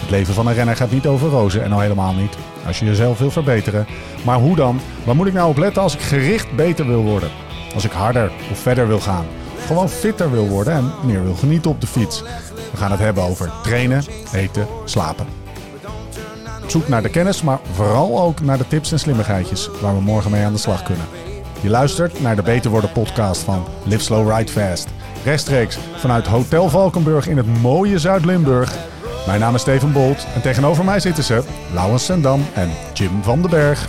Het leven van een renner gaat niet over rozen en al helemaal niet als je jezelf wil verbeteren. Maar hoe dan? Waar moet ik nou op letten als ik gericht beter wil worden? Als ik harder of verder wil gaan? Gewoon fitter wil worden en meer wil genieten op de fiets. We gaan het hebben over trainen, eten, slapen. Zoek naar de kennis, maar vooral ook naar de tips en slimmigheidjes waar we morgen mee aan de slag kunnen. Je luistert naar de Beter Worden podcast van Live Slow Ride Fast. Rechtstreeks vanuit Hotel Valkenburg in het mooie Zuid-Limburg. Mijn naam is Steven Bolt en tegenover mij zitten ze Laurens Sendam en Jim van den Berg.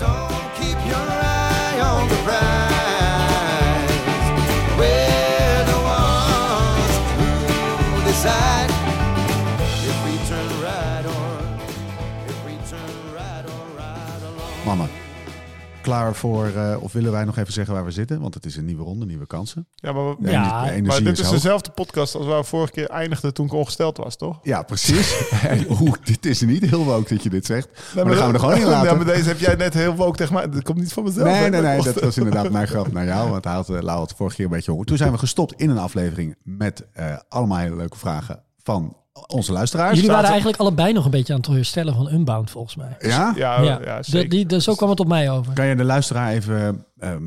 Klaar voor, eh, of willen wij nog even zeggen waar we zitten? Want het is een nieuwe ronde, nieuwe kansen. Ja, maar, we- Ja, maar dit is dezelfde podcast als waar we vorige keer eindigden toen ik ongesteld was, toch? Ja, precies. En Oeh, dit is niet heel woke dat je dit zegt. Maar, dan gaan we er gewoon in laten. Ja, maar deze heb jij net heel woke tegen mij. Dat komt niet van mezelf. Nee, nee, nee, dat was inderdaad mijn grap naar jou. Want hij had, uh, Lau had vorige keer een beetje honger. Toen zijn we gestopt in een aflevering met eh, allemaal hele leuke vragen van onze luisteraars. Jullie waren zaten- eigenlijk allebei nog een beetje aan het herstellen van Unbound, volgens mij. Ja? Ja, ja, ja, zeker. De- die, dus zo kwam het op mij over. Kan je de luisteraar even ehm,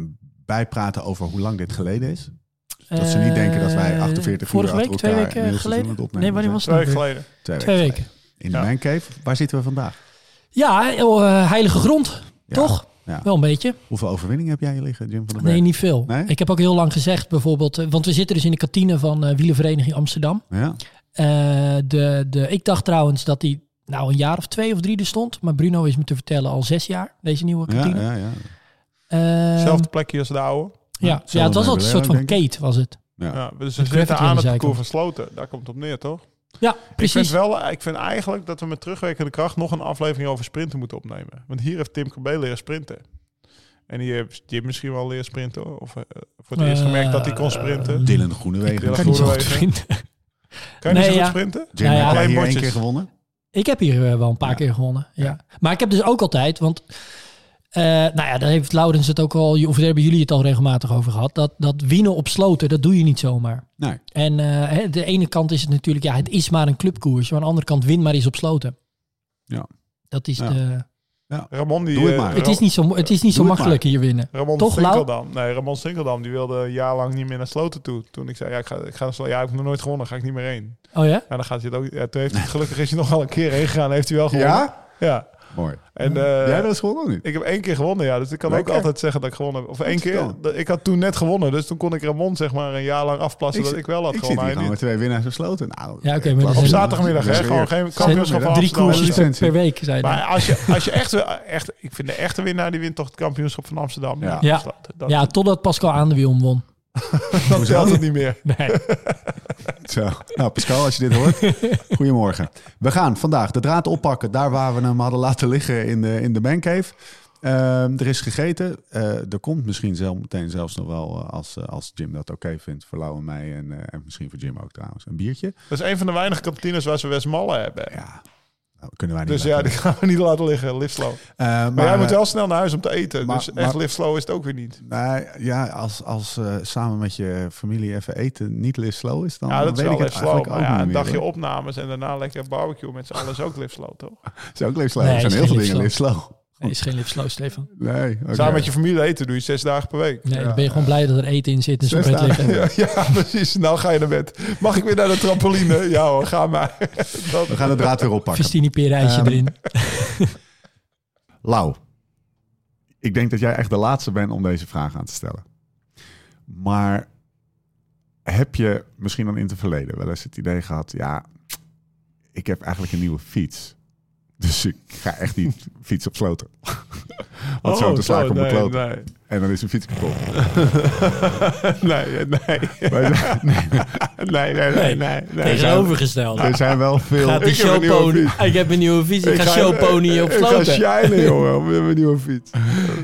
bijpraten over hoe lang dit geleden is? Dat ze niet denken dat wij Eh, 48 uur Vorige achter week, twee elkaar weken mailseizoen geleden? het opnemen Nee, wanneer was Twee het weken nou? geleden. Twee, Twee weken. weken. In de Ja. Mancave. Waar zitten we vandaag? Ja, eh, heilige grond, Ja. toch? Ja. Wel een beetje. Hoeveel overwinningen heb jij hier liggen, Jim van der Berg? Nee, niet veel. Nee? Ik heb ook heel lang gezegd, bijvoorbeeld, eh, want we zitten dus in de kantine van eh Wielenvereniging Amsterdam. Ja. Eh, de, de, ik dacht trouwens dat die nou een jaar of twee of drie er stond. Maar Bruno is me te vertellen al zes jaar, deze nieuwe Ja, kantine. ja, ja. Ehm, Zelfde plekje als de oude. ja, ja, het was altijd een soort van. Kate, was het. ja. Ja, dus we zitten aan het parcours van. Sloten. Daar komt het op neer, toch? Ja, Ik vind, precies. wel, ik vind eigenlijk dat we met terugwerkende kracht nog een aflevering over sprinten moeten opnemen. Want hier heeft Tim Cabé leren sprinten. En die heeft Jim misschien wel leren sprinten. Of eh, voor het eerst gemerkt dat hij kon sprinten. Eh, Dylan Groenewegen. Dylan Groenewegen. Kan je nee, zo goed ja. sprinten? Jim, Nou ja, heb hier één keer gewonnen? Ik heb hier eh, wel een paar Ja. keer gewonnen. Ja. Maar ik heb dus ook altijd, want eh, nou ja, daar heeft Laurens het ook al, of daar hebben jullie het al regelmatig over gehad. Dat, dat winnen op sloten, dat doe je niet zomaar. Nee. En eh, hè, de ene kant is het natuurlijk, ja, het is maar een clubkoers. Maar aan de andere kant, win maar eens op sloten. Ja. Dat is Ja. de, Ramon die... Doe het eh, maar. het is niet zo, het is niet zo Doe makkelijk hier winnen. Ramon Toch? Sinkeldam. Nee, Ramon Sinkeldam die wilde een jaar lang niet meer naar Sloten toe. Toen ik zei, ja, ik ga, ik ga naar Sloten. Ja, ik heb nog nooit gewonnen, ga ik niet meer heen. Oh ja? Ja, dan gaat hij het ook. Ja, toen heeft hij, gelukkig is hij nog wel een keer heen gegaan. Heeft hij wel gewonnen. Ja? Ja. Mooi. En, eh, jij dat is gewonnen niet? Ik heb één keer gewonnen, ja. Dus ik kan Lekker. ook altijd zeggen dat ik gewonnen heb. Of één keer. dan. dat- Ik had toen net gewonnen. Dus toen kon ik Ramon zeg maar een jaar lang afplassen dat ik wel had ik zit gewonnen. Hij gewoon met twee winnaars gesloten. Nou, Ja, oké, maar klap. dat Op zaterdagmiddag, hè? Gewoon geen kampioenschap van Drie Amsterdam. koersjes per week, zei hij. Maar als je, als je echt, wil- echt... Ik vind de echte winnaar, die wint toch het kampioenschap van Amsterdam. Ja. Ja. Dat, totdat Pascal aan de wiel won. dat telt het niet meer. Nee. Zo. Nou, Pascal, als je dit hoort, goedemorgen. We gaan vandaag de draad oppakken daar waar we hem hadden laten liggen in de, in de mancave. Ehm, er is gegeten. Eh, er komt misschien zelf meteen zelfs nog wel, eh, als, eh, als Jim dat oké vindt, voor Lau en mij en, eh, en misschien voor Jim ook trouwens, een biertje. Dat is een van de weinige kantines waar ze Westmalle hebben. Ja, nou, kunnen wij niet Dus ja, die gaan we niet laten liggen. Live slow. Eh, maar, Maar jij moet wel snel naar huis om te eten. maar- dus echt maar- live slow is het ook weer niet. Nou ja, als, als eh, samen met je familie even eten niet live slow is, dan Ja, dat is weet wel ik slow. ook ja, niet een dagje opnames en daarna lekker barbecue met z'n allen is ook live slow, toch? Is ook live slow. Nee, er zijn heel veel dingen live live slow. Nee, is geen lipslow, Stefan. Nee, oké. Samen met je familie eten doe je zes dagen per week. Nee, Ja, dan ben je gewoon blij dat er eten in zit en zo Zes bed dagen. liggen. Ja, ja, precies. Nou ga je naar bed. Mag ik weer naar de trampoline? Ja hoor, ga maar. Dat, We gaan de draad weer oppakken. Festini perijsje Ehm, erin. Lau, ik denk dat jij echt de laatste bent om deze vraag aan te stellen. Maar heb je misschien dan in het verleden wel eens het idee gehad... ja, ik heb eigenlijk een nieuwe fiets. Dus ik ga echt niet fiets op sloten. Wat zo Oh, te slaan op mijn kloten. nee. En dan is de fiets kapot. nee, nee. Nee, Nee, nee, nee, nee. nee. Tegenovergesteld. er zijn wel veel... Gaat die Ik heb een nieuwe showpony. fiets. Ik heb een nieuwe fiets. Ik, Ik ga ga- showpony op Ik ga sloten. shinen, jongen, met mijn nieuwe fiets.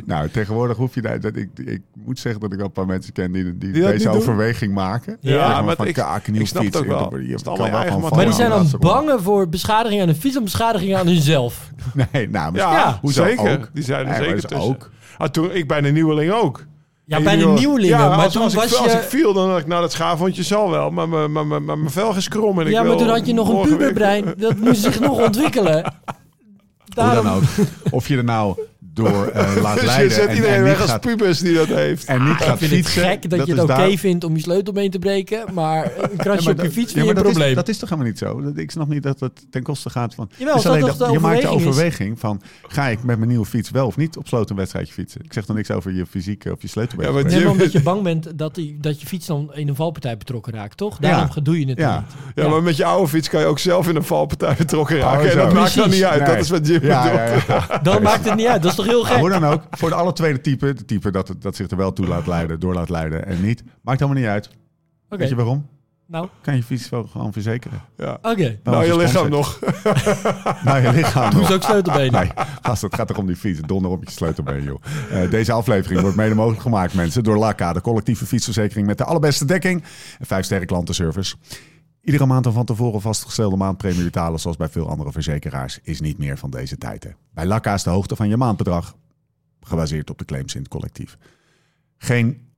Nou, tegenwoordig hoef je daar... Dat, ik, ik moet zeggen dat ik wel een paar mensen ken die, die, Die dat deze doen? overweging maken. Ja, maar van, ik- kaak, een ik snap fiets. het ook wel. Je kan. Maar die zijn dan bangen voor beschadiging aan de fiets en beschadiging aan hunzelf. Nee, nou, Ja, hoezo zeker. ook? Die zijn er Nee, zeker dat tussen. ook. Ah, toen, ik bij de nieuweling ook. Ja, bij de nieuwelingen. Ja, maar als, toen als, was ik, als ik je... viel, dan dacht ik, nou, dat schaafwondje zal wel. Maar mijn- mijn- mijn mijn- mijn velg is krom. En ik Ja, maar wil toen had je nog een puberbrein. Dat moest zich nog ontwikkelen. Hoe Daarom- dan ook. Of je er nou door eh, laat Dus je leiden zet en, iedereen en niet weg als gaat, pubers die dat heeft. en niet Ik gaat vind het fietsen. gek dat, je is het oké daar- vindt om je sleutelbeen te breken, maar een krasje Ja, op je fiets dat- ja, vind maar dat is- probleem. Dat is toch helemaal niet zo? Dat- Ik snap niet dat het ten koste gaat van... Jawel, Het dat alleen toch de je maakt de overweging is. van... ga ik met mijn nieuwe fiets wel of niet op sloot een wedstrijdje fietsen? Ik zeg dan niks over je fysieke of je sleutelbeen. Ja, maar Nee, maar omdat je bang bent dat, die, dat je fiets dan in een valpartij betrokken raakt, toch? Daarom Ja. doe je het Ja. niet. Ja, maar met je oude fiets kan je ook zelf in een valpartij betrokken raken. Oh, en dat maakt dan niet uit. Dat is wat Jim ja, bedoelt. ja, ja. Dan maakt het niet uit. Dat is toch heel gek? hoe dan ook, voor de alle tweede type, de type dat, dat zich er wel toe laat leiden, door laat leiden en niet, maakt allemaal niet uit. Oké, Weet je waarom? nou, Kan je fiets wel gewoon verzekeren. Ja. oké. Nou, je lichaam nog. Nou, je lichaam. Doe nog. ze ook sleutelbenen. Nee, gast, het gaat toch om die fiets. Donder op je sleutelbeen, joh. Eh, deze aflevering wordt mede mogelijk gemaakt, mensen, door Lakka, de collectieve fietsverzekering met de allerbeste dekking en 5 sterren klantenservice. Iedere maand een van tevoren vastgestelde maandpremie betalen, zoals bij veel andere verzekeraars, is niet meer van deze tijd. hè. Bij Lakka is de hoogte van je maandbedrag gebaseerd op de claims in het collectief. Geen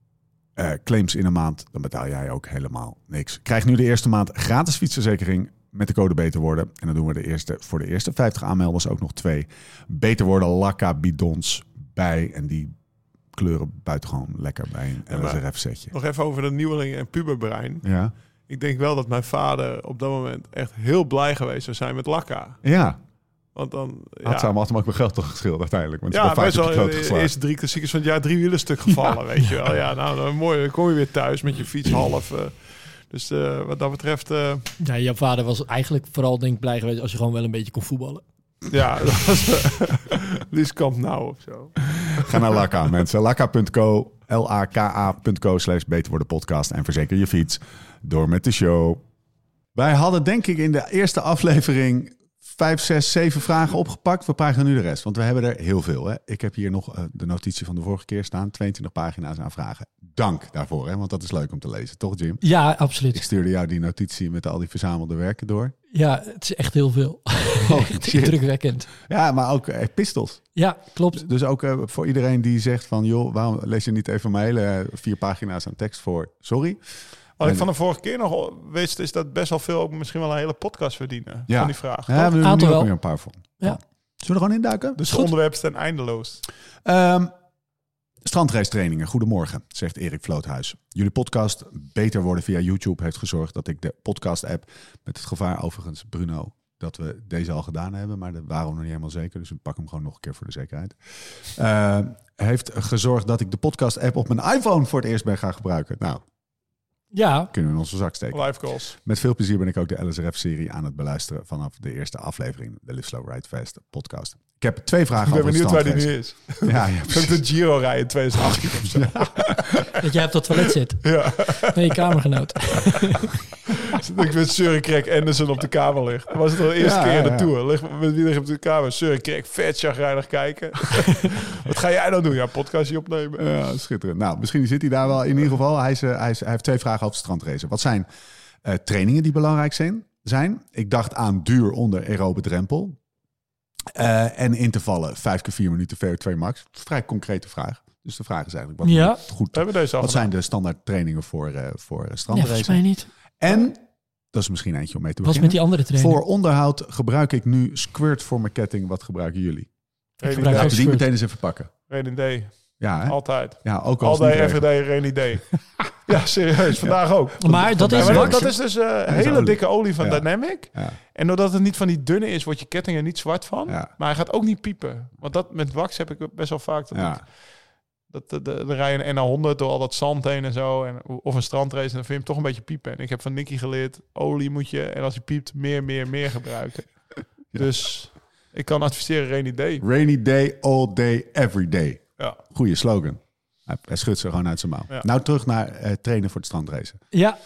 eh, claims in een maand, dan betaal jij ook helemaal niks. Krijg nu de eerste maand gratis fietsverzekering met de code Beter Worden. En dan doen we de eerste, voor de eerste 50 aanmelders ook nog twee Beter Worden Lakka bidons bij. En die kleuren buitengewoon lekker bij een maar- LSRF setje. Nog even over de nieuweling en puberbrein. Ja, Ik denk wel dat mijn vader op dat moment echt heel blij geweest zou zijn met Lakka. ja. Want dan... had ja, ze allemaal ook mijn geld toch geschild uiteindelijk. Want ja, best vaak wel groot de eerste drie klassiekers van het jaar drie wielen stuk gevallen, weet je wel. Ja, nou, dan, mooi. Dan kom je weer thuis met je fiets half. eh. dus eh, wat dat betreft, eh, Ja, jouw vader was eigenlijk vooral denk ik blij geweest als je gewoon wel een beetje kon voetballen. ja, dat was uh, Lieskamp nou of zo. Ga naar Lakka, mensen. Lakka.co, L-A-K-A.co slash beter worden podcast en verzeker je fiets. Door met de show. Wij hadden denk ik in de eerste aflevering vijf, zes, zeven vragen opgepakt. We praten nu de rest, want we hebben er heel veel. Hè. Ik heb hier nog eh, de notitie van de vorige keer staan. 22 pagina's aan vragen. Dank daarvoor, hè, want dat is leuk om te lezen. Toch Jim? Ja, Ik absoluut. stuurde jou die notitie met al die verzamelde werken door. Ja, het is echt heel veel. Oh, drukwekkend. Ja, maar ook eh, pistols. Ja, klopt. Dus ook eh, voor iedereen die zegt van... joh, waarom lees je niet even mijn hele eh, vier pagina's aan tekst voor? Sorry. Wat ik van de vorige keer nog wist, is dat best wel veel ook misschien wel een hele podcast verdienen. Ja. Van die vraag. Ja, we hebben er ook weer een paar van. Ja. Zullen we er gewoon induiken? Dus goed. de onderwerpen zijn eindeloos. Ehm strandrace-trainingen. Goedemorgen, zegt Erik Vloothuis. Jullie podcast Beter Worden via YouTube heeft gezorgd dat ik de podcast-app... met het gevaar overigens, Bruno, dat we deze al gedaan hebben... maar dat waren we nog niet helemaal zeker, dus we pakken hem gewoon nog een keer voor de zekerheid. Eh, heeft gezorgd dat ik de podcast-app op mijn iPhone voor het eerst ben gaan gebruiken. Nou, Ja, kunnen we in onze zak steken. Live calls. Met veel plezier ben ik ook de LSRF-serie aan het beluisteren vanaf de eerste aflevering, de Live Slow Ride Fast podcast. Ik heb twee vragen Ik ben over benieuwd waar die nu is. Ja, ja, de Giro rijden in 2018 of zo? dat jij op dat toilet zit. Ja. Nee, je kamergenoot. Ik met Craig Anderson op de kamer lig. Dat was het al de eerste Ja, keer in de ja. Tour. Lig met wie lig ik op de kamer? Søren Craig, vet chagrijnig kijken. Wat ga jij dan doen? Ja, podcastje opnemen. Ja, schitterend. Nou, misschien zit hij daar wel. In ieder geval, hij, is, eh, hij, is, hij heeft twee vragen over strandracen. Wat zijn eh, trainingen die belangrijk zijn? zijn? Ik dacht aan duur onder aerobe drempel. Eh, en intervallen, vijf keer vier minuten VO2 max. Vrij concrete vraag. Dus de vraag is eigenlijk, wat, Ja. goed, We hebben deze al wat zijn de standaard trainingen voor, eh voor eh, Ja, strandracen? volgens mij niet. En, dat is misschien eentje om mee te Was beginnen. met die andere trainer. Voor onderhoud gebruik ik nu Squirt voor mijn ketting. Wat gebruiken jullie? Ik gebruik Laten die meteen eens even pakken. Idee. Ja, hè? Altijd. ja ook every regent. day, geen idee. ja, serieus. Vandaag ook. Maar dat Ja, is maar dat, is dus eh, is hele olie. dikke olie van Ja. Dynamic. Ja. En doordat het niet van die dunne is, wordt je ketting er niet zwart van. Ja. Maar hij gaat ook niet piepen. Want dat met wax heb ik best wel vaak. Dat Ja. ik- dat, dat, dat, dan rij je een NA100 door al dat zand heen en zo. En, of een strandrace en dan vind je hem toch een beetje piepen. En ik heb van Nicky geleerd, olie moet je, en als hij piept, meer, meer, meer gebruiken. Dus ik kan adviseren, Rainy Day. Rainy day, all day, every day. Ja. Goeie slogan. Hij, schudt ze gewoon uit zijn mouw. Ja. Nou, terug naar eh, trainen voor het strandracen. Ja,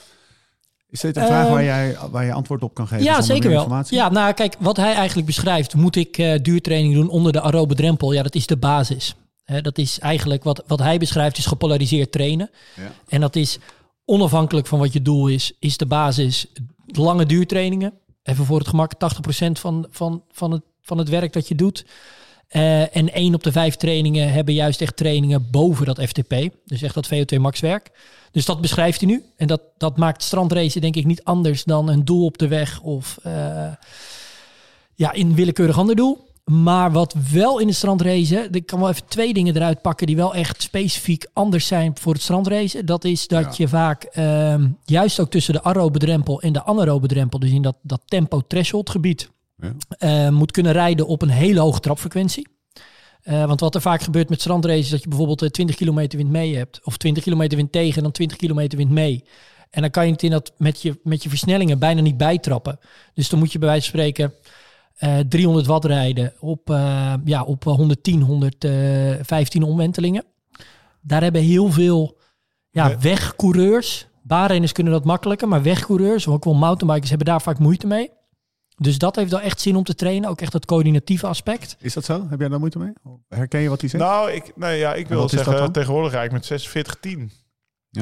Is dit een vraag Ehm, waar, jij, waar je antwoord op kan geven? Ja, zeker wel. Ja, nou kijk, wat hij eigenlijk beschrijft, moet ik eh, duurtraining doen onder de aerobe drempel? Ja, dat is de basis. Hè, dat is eigenlijk wat, wat hij beschrijft, is gepolariseerd trainen. Ja. En dat is onafhankelijk van wat je doel is, is de basis lange duurtrainingen. Even voor het gemak 80% van, van, van, het, van het werk dat je doet. Eh, en één op de vijf trainingen hebben juist echt trainingen boven dat FTP. Dus echt dat VO2 max werk. Dus dat beschrijft hij nu. En dat, dat maakt strandracen denk ik niet anders dan een doel op de weg of eh, ja, in een willekeurig ander doel. Maar wat wel in het strandracen, ik kan wel even twee dingen eruit pakken die wel echt specifiek anders zijn voor het strandracen. Dat is dat Ja. je vaak ehm, juist ook tussen de aerobe drempel en de anaerobe drempel, dus in dat, dat tempo threshold gebied, Ja. eh, moet kunnen rijden op een hele hoge trapfrequentie. Eh, want wat er vaak gebeurt met strandraces is dat je bijvoorbeeld eh, 20 kilometer wind mee hebt. Of 20 kilometer wind tegen en dan 20 kilometer wind mee. En dan kan je het in dat met je, met je versnellingen bijna niet bijtrappen. Dus dan moet je bij wijze van spreken eh, 300 watt rijden op, eh, ja, op 110, 115 omwentelingen. Daar hebben heel veel ja, wegcoureurs. Baanrenners kunnen dat makkelijker, maar wegcoureurs, ook wel mountainbikers, hebben daar vaak moeite mee. Dus dat heeft wel echt zin om te trainen. Ook echt dat coördinatieve aspect. Is dat zo? Heb jij daar moeite mee? Herken je wat hij zegt? Nou, ik, nee, ja, ik wil zeggen, tegenwoordig rijd ik met 46-10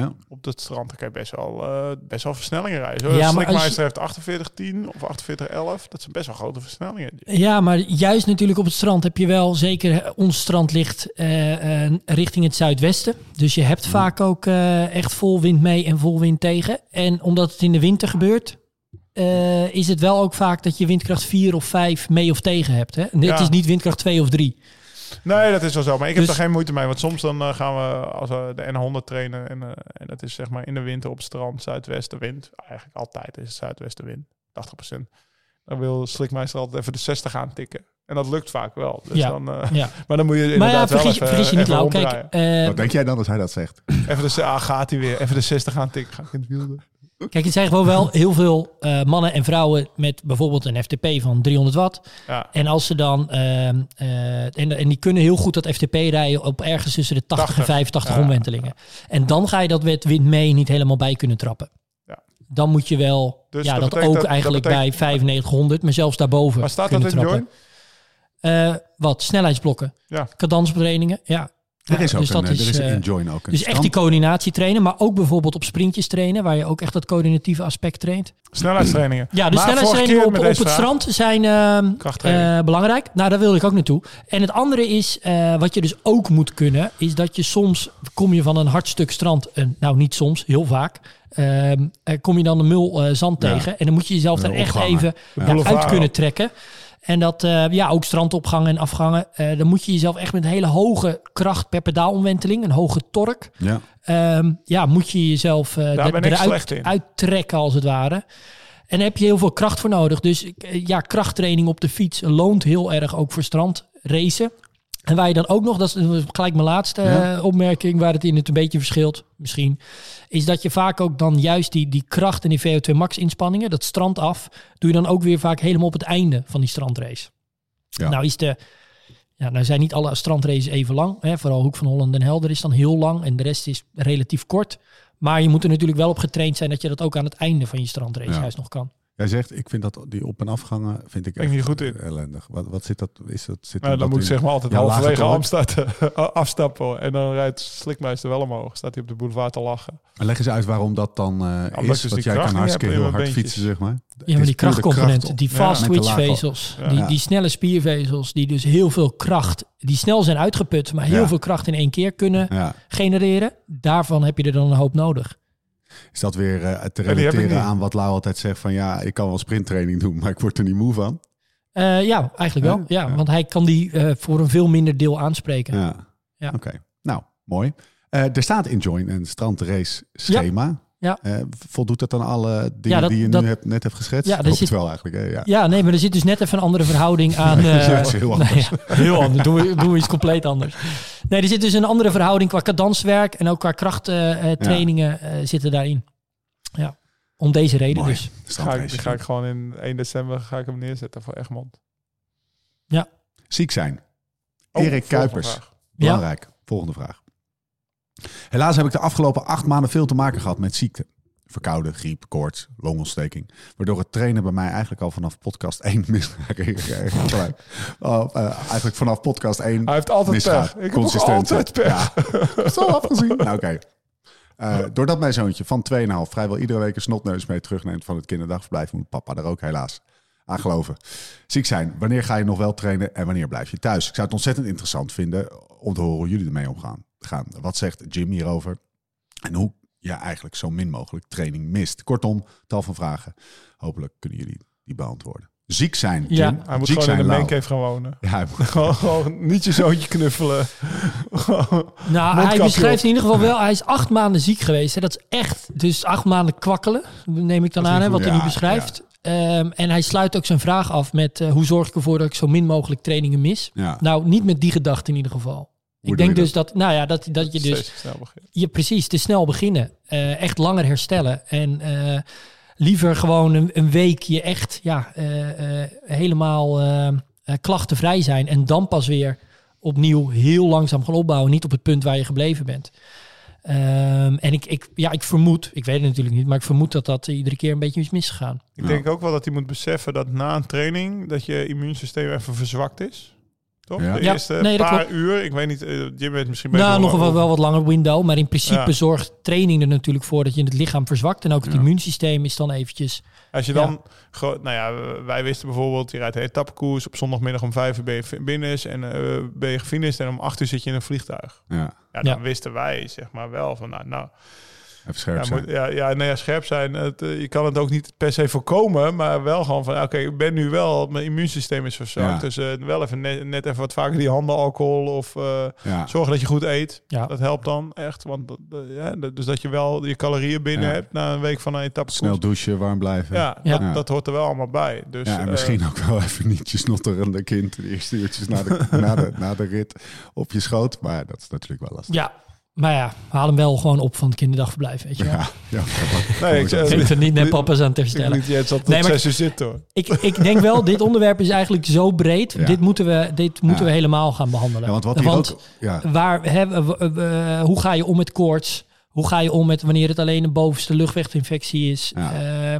ja. op het strand. Dan kan je best wel, eh, best wel versnellingen rijden. Zo, Ja, ja, maar als je- heeft 48-10 of 48-11. Dat zijn best wel grote versnellingen. Ja, maar juist natuurlijk op het strand heb je wel, zeker ons strand ligt eh, eh, richting het zuidwesten. Dus je hebt vaak ook eh, echt vol wind mee en vol wind tegen. En omdat het in de winter gebeurt, eh, is het wel ook vaak dat je windkracht 4 of 5 mee of tegen hebt. Hè? Het Ja. is niet windkracht 2 of 3. Nee, dat is wel zo. Maar ik heb Dus- er geen moeite mee. Want soms dan eh, gaan we als we de N100 trainen. En, eh, en dat is zeg maar in de winter op het strand, zuidwestenwind. Eigenlijk altijd is het zuidwestenwind. 80%. Dan wil Slikmeister altijd even de 60 aantikken. En dat lukt vaak wel. Dus Ja. dan, eh, Ja. maar dan moet je Maar ja, inderdaad wel vergis, even, vergis je niet, even Lau. Kijk, eh, Wat denk jij dan als hij dat zegt? Even de, ah, gaat hij weer. Even de 60 aantikken. Ga ik in het wiel doen. Kijk, het zijn gewoon wel heel veel eh, mannen en vrouwen met bijvoorbeeld een FTP van 300 watt. Ja. En als ze dan, ehm, eh, en, en die kunnen heel goed dat FTP rijden op ergens tussen de 80 en 80. 85 Ja. omwentelingen. En dan ga je dat met wind mee niet helemaal bij kunnen trappen. Ja. Dan moet je wel, Dus ja, dat ook dat- dat eigenlijk betekent- bij 9500, maar zelfs daarboven Maar staat dat kunnen in trappen. Join? Eh, wat? Snelheidsblokken. Ja. Ja. Er is ook dus dat een, er is, eh, Join ook een Dus echt die coördinatie trainen, maar ook bijvoorbeeld op sprintjes trainen, waar je ook echt dat coördinatieve aspect traint. Snelheidstrainingen. Ja, de Maar snelheidstrainingen op, het vraag- strand zijn ehm, eh, belangrijk. Nou, daar wilde ik ook naartoe. En het andere is, eh, wat je dus ook moet kunnen, is dat je soms kom je van een hard stuk strand, en nou niet soms, heel vaak, ehm, eh, kom je dan een mul eh, zand Ja. tegen. En dan moet je jezelf De er echt even ja, uit kunnen trekken. En dat, eh, ja, ook strandopgangen en afgangen. eh, dan moet je jezelf echt met een hele hoge kracht per pedaalomwenteling, een hoge torque, Ja. Ehm, ja, moet je jezelf eh, Daar ben ik eruit slecht in. uittrekken als het ware. En daar heb je heel veel kracht voor nodig. Dus ja, krachttraining op de fiets loont heel erg ook voor strandracen. En waar je dan ook nog, dat is gelijk mijn laatste Ja. eh, opmerking, waar het in het een beetje verschilt misschien, is dat je vaak ook dan juist die, die kracht en die VO2 max inspanningen, dat strand af, doe je dan ook weer vaak helemaal op het einde van die strandrace. Ja. Nou is de, ja, nou zijn niet alle strandraces even lang. Hè? Vooral Hoek van Holland en Helder is dan heel lang en de rest is relatief kort. Maar je moet er natuurlijk wel op getraind zijn dat je dat ook aan het einde van je strandrace Ja. juist nog kan. Jij zegt, ik vind dat die op- en afgangen vind ik echt niet goed in. ellendig. Wat, wat zit dat? Is dat zit Nou, dat dan moet ik zeg maar altijd Ja, halverwege. Amstad afstappen. En dan rijdt Slikmeister wel omhoog. Staat hij op de boulevard te lachen. Maar leg eens uit waarom dat dan eh, is. dus Want die jij kan hartstikke heel hard beentjes. fietsen, zeg maar. Ja, maar die krachtcomponenten, kracht die Ja. fast de twitch vezels, Ja. die, Ja. die snelle spiervezels, die dus heel veel kracht, die snel zijn uitgeput, maar heel Ja. veel kracht in één keer kunnen Ja. genereren. Daarvan heb je er dan een hoop nodig. Is dat weer eh, te relateren aan wat Lau altijd zegt van ja, ik kan wel sprinttraining doen, maar ik word er niet moe van. Eh, ja, eigenlijk wel. Ja? Ja, Ja. want hij kan die eh, voor een veel minder deel aanspreken. Ja. Ja. Oké, nou, mooi. Eh, er staat in Join een strandrace schema. Ja. Eh, voldoet dat aan alle dingen Ja, dat- die je dat- nu hebt, net hebt geschetst? Ja, Ja, dat zit- het wel eigenlijk. Hè? Ja. Ja, nee, maar er zit dus net even een andere verhouding aan. eh, dat is heel anders. ja, heel anders. Doen we, doen we iets compleet anders. Nee, er zit dus een andere verhouding qua kadanswerk en ook qua krachttrainingen zitten daarin. Ja, om deze reden Mooi. dus. Ga ik, ga ik gewoon in 1 december ga ik hem neerzetten voor Egmond. Ziek zijn. Oh, Erik Kuipers. vraag. Belangrijk. Volgende vraag. Helaas heb ik de afgelopen acht maanden veel te maken gehad met ziekte. Verkouden, griep, koorts, longontsteking. Waardoor het trainen bij mij eigenlijk al vanaf podcast 1 misgaat. Oh, eh, eigenlijk vanaf podcast 1 Hij heeft altijd misgaat. pech. Ik heb ook altijd pech. Ja, zo afgezien. Nou, oké. Eh, doordat mijn zoontje van 2,5 vrijwel iedere week een snotneus mee terugneemt van het kinderdagverblijf, moet papa er ook helaas aan geloven. Ziek zijn. Wanneer ga je nog wel trainen en wanneer blijf je thuis? Ik zou het ontzettend interessant vinden om te horen hoe jullie ermee omgaan. Gaan. Wat zegt Jim hierover? En hoe je eigenlijk zo min mogelijk training mist. Kortom, tal van vragen. Hopelijk kunnen jullie die beantwoorden. Ziek zijn, Jim. Ja. Hij moet Ziek gewoon in de mancave gaan wonen. Ja, hij moet- Gewoon, gewoon niet je zoontje knuffelen. Nou, hij beschrijft op. in ieder geval wel, hij is acht maanden ziek geweest. Hè. Dat is echt, dus acht maanden kwakkelen, neem ik dan aan, hè, wat hij nu Ja, beschrijft. Ehm, en hij sluit ook zijn vraag af met eh, hoe zorg ik ervoor dat ik zo min mogelijk trainingen mis. ja. Nou, niet met die gedachte in ieder geval. Ik denk dus dat, nou ja, dat, dat je dus Steeds snel beginnen. je precies te snel beginnen. Eh, echt langer herstellen. En eh, liever gewoon een, een week je echt ja, eh, eh, helemaal klachtenvrij zijn. En dan pas weer opnieuw heel langzaam gaan opbouwen. Niet op het punt waar je gebleven bent. Ehm, en ik, ik, ja, ik vermoed, ik weet het natuurlijk niet, maar ik vermoed dat dat iedere keer een beetje is misgegaan. Ik denk ook wel dat hij moet beseffen dat na een training dat je immuunsysteem even verzwakt is. Toch? Ja. De Ja, eerste nee, paar klopt. uur. Ik weet niet, eh, Jim weet misschien beter Nou, nog wel, wel wat langer window, maar in principe Ja. zorgt training er natuurlijk voor dat je het lichaam verzwakt. En ook het Ja. immuunsysteem is dan eventjes Als je dan, gewoon- nou ja, wij wisten bijvoorbeeld, je rijdt een etappekoers. Op zondagmiddag om vijf uur ben je binnen en eh, ben je gefinished en om acht uur zit je in een vliegtuig. ja, Ja, dan Ja. wisten wij zeg maar wel van, nou, nou even scherp ja, zijn. moet, ja, ja, nee, ja, scherp zijn. Het, eh, je kan het ook niet per se voorkomen, maar wel gewoon van, oké, ik ben nu wel, mijn immuunsysteem is verzwakt. Ja. Dus eh, wel even net, net even wat vaker die handen alcohol of eh, Ja. zorgen dat je goed eet. Ja. Dat helpt dan echt, want ja, dus dat je wel je calorieën binnen Ja. hebt na een week van een etappe. Snel douchen, warm blijven. Ja, Ja. Dat, dat hoort er wel allemaal bij. Dus, ja, en eh, misschien ook wel even niet je snotterende kind de eerste uurtjes na de, na, de, na de rit op je schoot. Maar dat is natuurlijk wel lastig. Ja, maar ja, haal hem wel gewoon op van het kinderdagverblijf, weet je wel. Ja. Nee, ik, vind het niet net papa's aan ik Jens dat Nee, maar- zes uur zit hoor. Ik, ik denk wel, dit onderwerp is eigenlijk zo breed. Ja. Dit moeten we, dit moeten Ja. we helemaal gaan behandelen. Ja, want wat hier ook... Ja, waar, hè, w- w- w- hoe ga je om met koorts? Hoe ga je om met wanneer het alleen een bovenste luchtweginfectie is? Ja. Eh,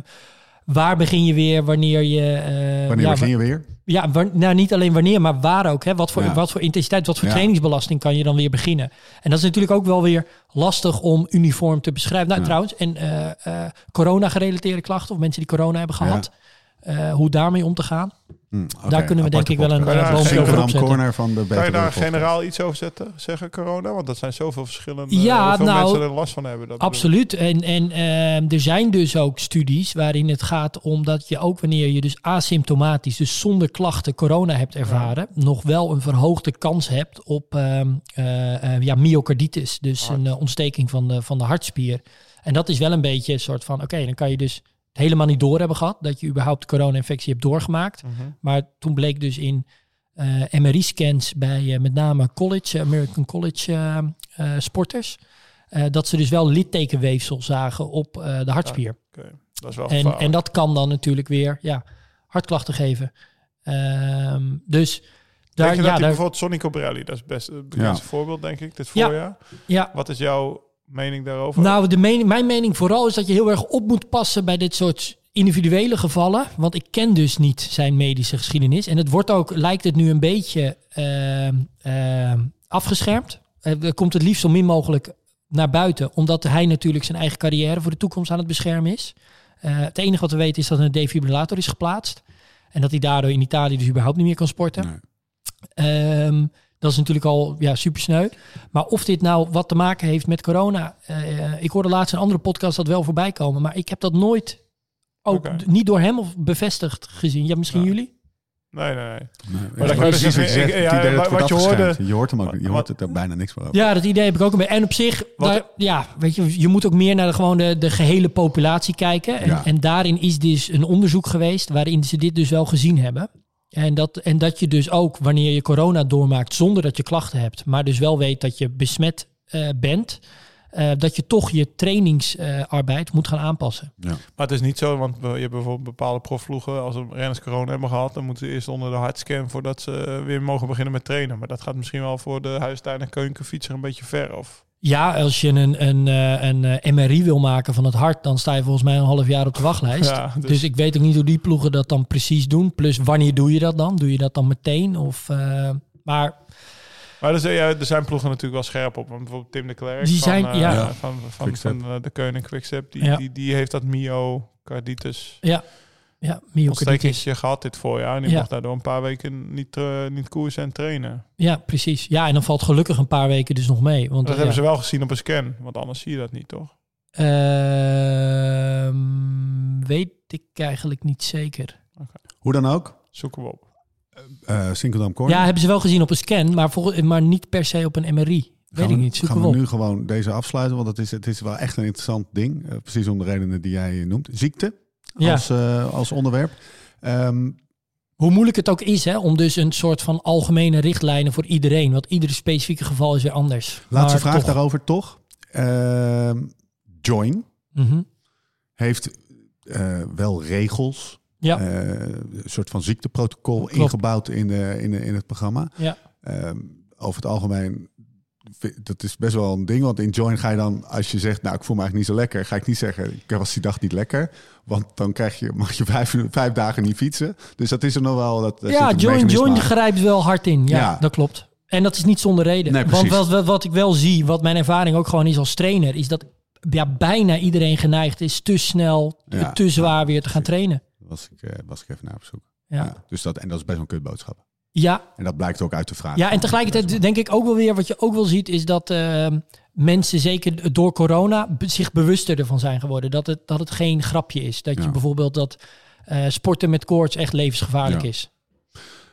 waar begin je weer wanneer je... eh, wanneer ja, begin je weer? Ja, nou, niet alleen wanneer, maar waar ook. Hè? Wat, voor, Ja. wat voor intensiteit, wat voor Ja. trainingsbelasting kan je dan weer beginnen? En dat is natuurlijk ook wel weer lastig om uniform te beschrijven. Nou, trouwens, en eh, eh, corona-gerelateerde klachten of mensen die corona hebben gehad. eh, hoe daarmee om te gaan. Hm, Daar kunnen we denk ik wel een Ja, boompje over opzetten. corner van de Kan je daar Podcast. generaal iets over zetten, zeggen corona? Want dat zijn zoveel verschillende... Ja, nou, mensen er last van hebben. Dat bedoel. Absoluut. En, en ehm, er zijn dus ook studies waarin het gaat om dat je ook wanneer je dus asymptomatisch, dus zonder klachten corona hebt ervaren, nog wel een verhoogde kans hebt op ehm, eh, eh, ja, myocarditis. Dus Hart. een eh, ontsteking van de, van de hartspier. En dat is wel een beetje een soort van, oké, dan kan je dus het helemaal niet door hebben gehad dat je überhaupt de corona-infectie hebt doorgemaakt. Mhm. Maar toen bleek dus in eh, MRI-scans bij eh, met name college, American College eh, sporters, eh, dat ze dus wel littekenweefsel zagen op eh, de hartspier. Oké, Dat is wel en, gevaarlijk. en dat kan dan natuurlijk weer ja, hartklachten geven. Ehm, dus Denk daar, je dat ja, daar, bijvoorbeeld Sonny Cobrelli, dat is best het bekendste voorbeeld, denk ik, dit Ja. voorjaar. ja, Wat is jouw mening daarover? Nou, de mening, mijn mening vooral is dat je heel erg op moet passen bij dit soort individuele gevallen. Want ik ken dus niet zijn medische geschiedenis. En het wordt ook, lijkt het nu een beetje ehm, ehm, afgeschermd. Eh, Er komt het liefst zo min mogelijk naar buiten. Omdat hij natuurlijk zijn eigen carrière voor de toekomst aan het beschermen is. Eh, het enige wat we weten is dat er een defibrillator is geplaatst. En dat hij daardoor in Italië dus überhaupt niet meer kan sporten. Nee. Ehm, dat is natuurlijk al ja, super sneu. Maar of dit nou wat te maken heeft met corona. eh, ik hoorde laatst een andere podcast dat wel voorbij komen. Maar ik heb dat nooit ook niet door hem of bevestigd gezien. Ja, misschien Ja. jullie? Nee, nee, nee. Kan je dus precies wat je zegt. ja, dat wat- wat hoorde- Je hoort hem ook. Je hoort er bijna niks meer over. Ja, dat idee heb ik ook een beetje. En op zich, daar- ja, weet je, je moet ook meer naar de, gewoon de, de gehele populatie kijken. En, Ja. en daarin is dus een onderzoek geweest waarin ze dit dus wel gezien hebben. En dat, en dat je dus ook wanneer je corona doormaakt zonder dat je klachten hebt, maar dus wel weet dat je besmet eh, bent, eh, dat je toch je trainingsarbeid moet gaan aanpassen. Maar het is niet zo, want je hebt bijvoorbeeld bepaalde profvloegen. Als de renners corona hebben gehad, dan moeten ze eerst onder de hardscan voordat ze eh, weer mogen beginnen met trainen. Maar dat gaat misschien wel voor de huistuin- en keukenfietser een beetje ver. Of Ja, als je een, een, eh, een eh, MRI wil maken van het hart, dan sta je volgens mij een half jaar op de wachtlijst. Ja, dus... dus- ik weet ook niet hoe die ploegen dat dan precies doen. Plus, wanneer doe je dat dan? Doe je dat dan meteen? Of, eh, maar Maar er zijn, ja, er zijn ploegen natuurlijk wel scherp op. Want bijvoorbeeld Tim de Klerk Die van, eh, ja. van, van, van, de Keuning Quickstep, die, Ja. die, die heeft dat myocarditis ja, ja myocarditis. ontstekingje gehad dit voorjaar. En die Ja. mocht daardoor een paar weken niet, eh, niet koersen en trainen. Ja, precies. Ja, en dan valt gelukkig een paar weken dus nog mee. Want, Dat hebben ze wel gezien op een scan. Want anders zie je dat niet, toch? Ehm, weet ik eigenlijk niet zeker. Hoe dan ook, Zoeken we op. eh Sinkeldam Corner. Ja, hebben ze wel gezien op een scan, maar, maar niet per se op een MRI. Weet ik niet. Zoeken Gaan we nu gewoon deze afsluiten, want het is, het is wel echt een interessant ding. eh, precies om de redenen die jij noemt. Ziekte. Als, eh, als onderwerp. Ehm, Hoe moeilijk het ook is, hè, om dus een soort van algemene richtlijnen voor iedereen. Want ieder specifieke geval is weer anders. laatste Maar vraag toch- daarover toch. Ehm, Join Mhm. heeft eh, wel regels. Ja. eh, een soort van ziekteprotocol Klopt. ingebouwd in, de, in, de, in het programma. Ja. Ehm, over het algemeen, dat is best wel een ding. Want in Join ga je dan, als je zegt, nou ik voel me eigenlijk niet zo lekker, ga ik niet zeggen, ik was die dag niet lekker. Want dan krijg je, mag je vijf, vijf dagen niet fietsen. Dus dat is er nog wel. Dat, Ja, Join, Join grijpt wel hard in. Ja, Ja. dat klopt. En dat is niet zonder reden. Nee, Want wat, wat, wat ik wel zie, wat mijn ervaring ook gewoon is als trainer, is dat ja, bijna iedereen geneigd is te snel, Ja. te zwaar weer te gaan trainen. Was ik, eh, was ik even naar op zoek. Ja. Ja, dus dat, en dat is best wel een kutboodschap. Ja, En dat blijkt ook uit de vraag. ja, en tegelijkertijd denk ik ook wel weer, wat je ook wel ziet, is dat eh, mensen zeker door corona zich bewuster ervan zijn geworden. Dat het, dat het geen grapje is. Dat je bijvoorbeeld dat eh, sporten met koorts echt levensgevaarlijk Ja. is.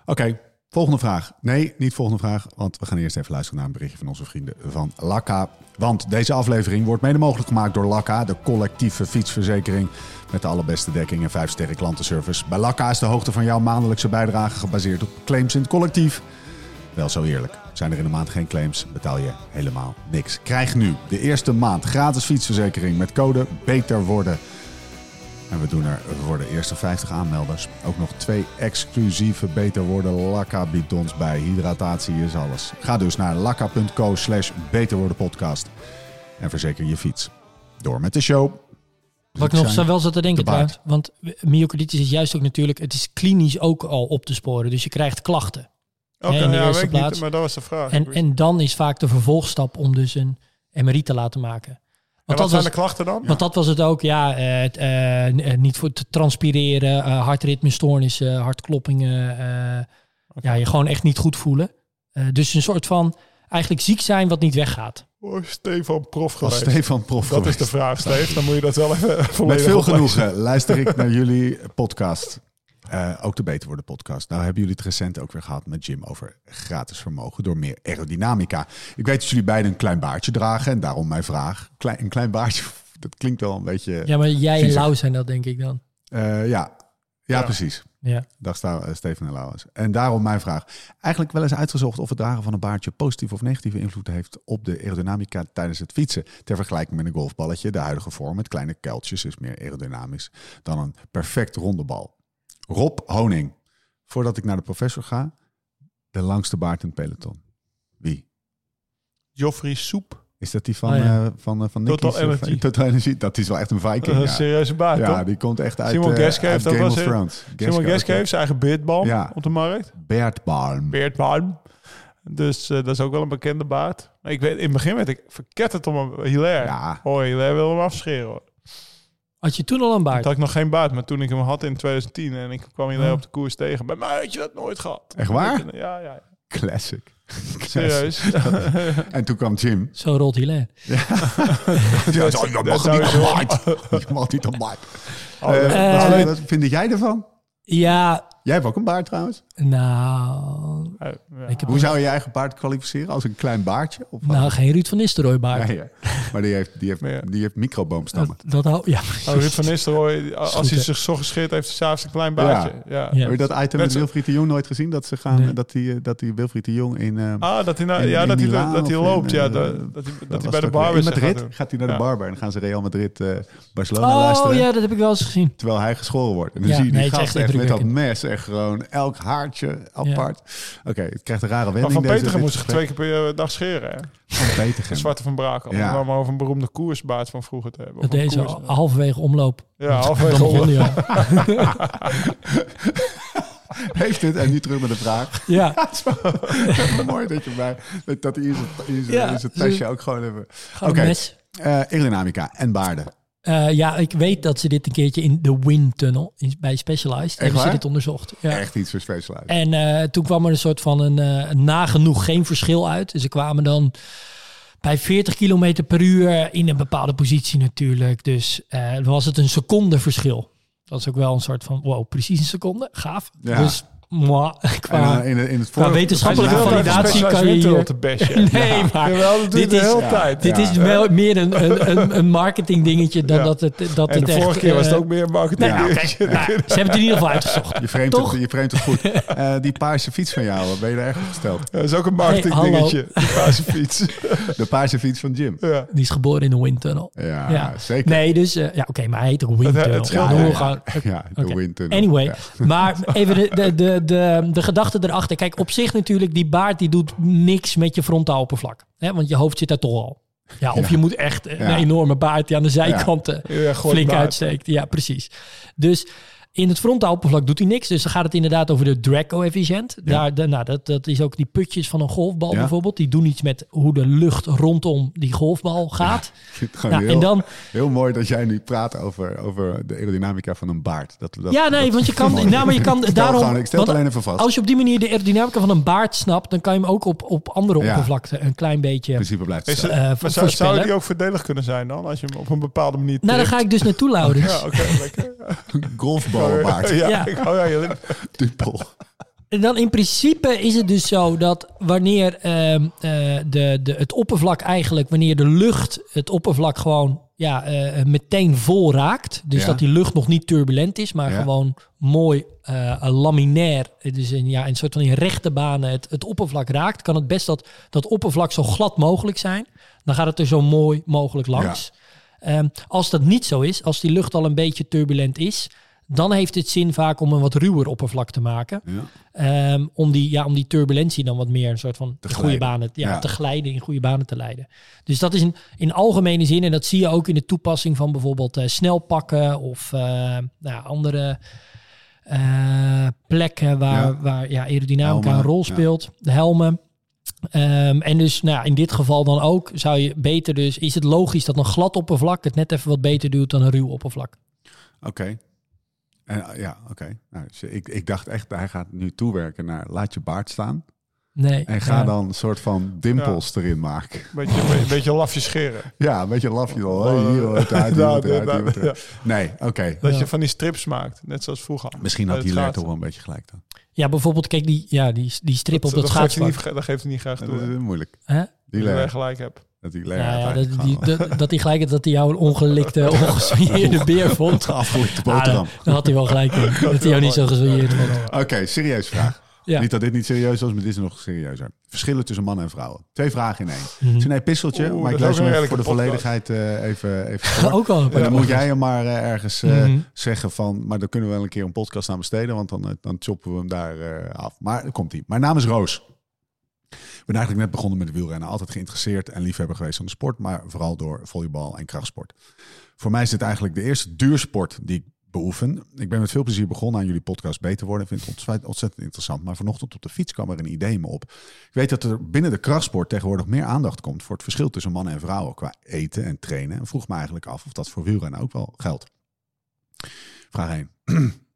Oké, volgende vraag. Nee, niet volgende vraag, want we gaan eerst even luisteren naar een berichtje van onze vrienden van Lakka. Want deze aflevering wordt mede mogelijk gemaakt door Lakka, de collectieve fietsverzekering met de allerbeste dekking en 5 sterren klantenservice. Bij Lakka is de hoogte van jouw maandelijkse bijdrage gebaseerd op claims in het collectief. Wel zo eerlijk. Zijn er in de maand geen claims, betaal je helemaal niks. Krijg nu de eerste maand gratis fietsverzekering met code BETER WORDEN. En we doen er voor de eerste 50 aanmelders ook nog twee exclusieve Beter Worden Lakka bidons bij. Hydratatie is alles. Ga dus naar lakka.co slash Beter Worden podcast en verzeker je fiets. Door met de show. Wat ik nog wel zat te denken de trouwens. Want myocarditis is juist ook natuurlijk... Het is klinisch ook al op te sporen. Dus je krijgt klachten. Oké, in de ja, eerste plaats. niet, maar dat was de vraag. En, en dan is vaak de vervolgstap om dus een MRI te laten maken. Wat dat zijn was, de klachten dan? want dat was het ook, ja, eh, niet voor te transpireren, eh, hartritmestoornissen, hartkloppingen. eh, Ja, je gewoon echt niet goed voelen. Eh, dus een soort van eigenlijk ziek zijn wat niet weggaat. Oh, Stefan prof geweest. Stefan prof dat is de vraag, Steve. Dan moet je dat wel even Met veel genoegen luister ik naar jullie podcast. Eh, ook de Beter Worden podcast. Nou hebben jullie het recent ook weer gehad met Jim over gratis vermogen door meer aerodynamica. Ik weet dat jullie beiden een klein baardje dragen en daarom mijn vraag. Klein, een klein baardje, dat klinkt wel een beetje... Ja, maar jij en. Lau zijn dat denk ik dan. Eh, ja. ja, Ja. precies. Ja. Dag eh, Steven en Lauwens. En daarom mijn vraag. Eigenlijk wel eens uitgezocht of het dragen van een baardje positieve of negatieve invloed heeft op de aerodynamica tijdens het fietsen. Ter vergelijking met een golfballetje, de huidige vorm met kleine kuiltjes is meer aerodynamisch dan een perfect ronde bal. Rob Honing. Voordat ik naar de professor ga, de langste baard in het peloton. Wie? Joffrey Soep. Is dat die van, ja. eh, van, eh, van Nicky's, Total eh, van- Energy. Total Energy. Dat is wel echt een viking. Dat is een ja. serieuze baard, ja, toch? die komt echt uit, Simon Geske uit heeft Game of Thrones. Simon Geske heeft zijn eigen beardbalm Ja. op de markt. Beardbalm. Beardbalm. Dus dat is ook wel een bekende baard. Maar ik weet, in het begin werd ik verketterd om hem. Hilaire. Ja. Oh, Hilaire wil hem afscheren. Hoor. Had je toen al een Toen baard? had ik nog geen baard, maar toen ik hem had in 2010 en ik kwam Hilaire Oh. op de koers tegen. Bij mij had je dat nooit gehad. Echt waar? Ja, ja. Classic. Serieus. En toen kwam Jim. Zo rolt Hilaire. Ja, zo, je mag niet een baard. Je mag niet een baard. Oh, Eh, Eh, wat vind jij ervan? Ja, Jij hebt ook een baard trouwens. nou... ja. Ik heb Hoe zou je je eigen baard kwalificeren? Als een klein baardje? Of wat? Nou, geen Ruud van Nistelrooy baard. ja, ja. Maar die heeft, die heeft, Ja. die heeft microboomstammen. Dat, dat hou, ja. Oh, Ruud van Nistelrooy, als goed, hij hè? zich zo gescheerd heeft, hij s'avonds een klein baardje. Ja. Ja. Heb je dat item met Wilfried de Jong nooit gezien? Dat ze gaan, Nee. dat die, eh, dat die Wilfried de Jong in... eh, Ah, dat hij, nou, in- ja, in dat, hij, Milaan dat hij of in, loopt. ja, eh, dat, dat hij, dat was hij bij de het ook bar weer? In is. Madrid gaat hij naar de Ja. barber en dan gaan ze Real Madrid eh, Barcelona Oh luisteren. ja, dat heb ik wel eens gezien. Terwijl hij geschoren wordt. En dan Ja, zie je die nee, het is gast echt echt met dat indrukwekkend. mes echt gewoon elk haartje apart. Oké, het krijgt een rare Maar wending. Van deze- Petegem dit moest zich twee keer per dag scheren. Hè? Van Zwarte van Brakel. Ja. Om maar over een beroemde koersbaard van vroeger te hebben. Deze koers- halverwege omloop. Ja, halverwege begon om. hij al. Heeft dit, en nu terug met de vraag. Ja, Mooi dat je bij, dat hij in zijn, in zijn, Ja, in zijn tasje ook gewoon even... gewoon Oké. een mes. Eh, aerodynamica en baarden. Eh, ja, ik weet dat ze dit een keertje in de Wind Tunnel in, bij Specialized hebben ze waar? dit onderzocht. Ja. Echt iets voor Specialized. En eh, toen kwam er een soort van een eh, nagenoeg geen verschil uit. Dus ze kwamen dan bij 40 kilometer per uur in een bepaalde positie natuurlijk. Dus was het een seconde verschil. Dat is ook wel een soort van, wow, precies een seconde. Gaaf. Ja. Dus moi, En, qua, eh, in, in het qua voor- wetenschappelijke validatie de kan je hier... De bestje. Nee, maar Jawel, dit de is- hele ja, tijd. dit Ja. is wel meer een, een, een, een marketing dingetje dan Ja. dat het, dat En het de echt... vorige keer was het eh, ook meer marketing. Nee, nou, kijk, nou, ze hebben het in ieder geval uitgezocht. Je framet, Toch? het, je het goed. Eh, die paarse fiets van jou, ben je er echt op gesteld? Dat is ook een marketing Hey, dingetje. De paarse fiets. De paarse fiets van Jim. Ja. Die is geboren in de windtunnel. Ja, Ja. zeker. Nee, dus ja, ja oké, maar hij heet ook windtunnel. Ja, de windtunnel. Anyway, maar even de, de, de, de, de gedachte erachter. Kijk, op zich natuurlijk, die baard die doet niks met je frontaal oppervlak. Hè? Want je hoofd zit daar toch al. Ja, of Ja. je moet echt een Ja. enorme baard die aan de zijkanten gewoon flink baard. uitsteekt. Ja, precies. Dus in het frontaal oppervlak doet hij niks. Dus dan gaat het inderdaad over de drag-coëfficiënt. Daar, de, nou, dat, dat is ook die putjes van een golfbal Ja. bijvoorbeeld. Die doen iets met hoe de lucht rondom die golfbal gaat. Gewoon Nou, heel, en dan, heel mooi dat jij nu praat over, over de aerodynamica van een baard. Dat, dat, ja, nee, dat- want je kan, mooi. nou, maar je kan daarom. ik stel want alleen even vast. Als je op die manier de aerodynamica van een baard snapt, dan kan je hem ook op, op andere Ja. oppervlakten een klein beetje. In principe blijft het Is zo. het- Eh, zou, die ook voordelig kunnen zijn dan? Als je hem op een bepaalde manier Nou, daar ga ik dus naartoe, Laurens. Ja, oké, lekker. Golfbalbaard. Ja, Ja. ik hou ja, je Dubbel. En dan in principe is het dus zo dat wanneer ehm, eh, de, de, het oppervlak eigenlijk, wanneer de lucht het oppervlak gewoon ja, eh, meteen vol raakt. Dus Ja. dat die lucht nog niet turbulent is, maar Ja. gewoon mooi eh, laminair. Dus in, ja, in een soort van in rechte banen het, het oppervlak raakt. Kan het best dat dat oppervlak zo glad mogelijk zijn. Dan gaat het er zo mooi mogelijk langs. Ehm, als dat niet zo is, als die lucht al een beetje turbulent is, dan heeft het zin vaak om een wat ruwer oppervlak te maken. Ja. Ehm, om, die, ja, om die turbulentie dan wat meer een soort van Te goede banen ja, Ja. te glijden, in goede banen te leiden. Dus dat is in, in algemene zin, en dat zie je ook in de toepassing van bijvoorbeeld eh, snelpakken of eh, nou, andere eh, plekken waar, waar ja, aerodynamica Helmen, een rol speelt. De helmen. Ehm, en dus nou, in dit geval dan ook zou je beter dus, is het logisch dat een glad oppervlak het net even wat beter doet dan een ruw oppervlak. Oké. En, eh, ja, oké. Nou, dus ik, ik dacht echt, hij gaat nu toewerken naar laat je baard staan. Nee. En ga ja. dan een soort van dimpels erin maken. Beetje, een beetje lafje scheren. Ja, een beetje lafje hier hier hier. Nee, oké. Dat Ja. je van die strips maakt, net zoals vroeger. Misschien had die Ler schaatsen. toch wel een beetje gelijk dan. Ja, bijvoorbeeld, kijk, die, ja, die, die strip op dat, dat, geeft hij schaatsvlak. niet, dat geeft hij niet graag Dat toe. is hè. eh, moeilijk. Hè? Die Dat Ler. gelijk hebt. Dat die Ler Ja, ja, dat, die, dat, dat hij gelijk had dat hij jou een ongelikte, ongesoigneerde beer vond. afgelikte Ah, boterham. dan had hij wel gelijk in. Dat hij jou niet zo gesoigneerd vond. Oké, serieus vraag. Ja. Niet dat dit niet serieus was, maar dit is nog serieuzer. Verschillen tussen mannen en vrouwen. Twee vragen in één. Mhm. Het is een episteltje, Oeh, maar ik ook hem voor de volledigheid eh, even, even voor. Ook al. Maar dan moet jij hem maar eh, ergens eh, Mhm. zeggen van... maar dan kunnen we wel een keer een podcast aan besteden... want dan, dan choppen we hem daar eh, af. Maar dan komt hij. Mijn naam is Roos. Ik ben eigenlijk net begonnen met de wielrennen. Altijd geïnteresseerd en liefhebber geweest van de sport... maar vooral door volleybal en krachtsport. Voor mij is dit eigenlijk de eerste duursport die ik beoefen. Ik ben met veel plezier begonnen aan jullie podcast Beter Worden. Ik vind het ontzettend, interessant. Maar vanochtend op de fiets kwam er een idee me op. Ik weet dat er binnen de krachtsport tegenwoordig meer aandacht komt... voor het verschil tussen mannen en vrouwen qua eten en trainen. En vroeg me eigenlijk af of dat voor wielrennen ook wel geldt. Vraag 1.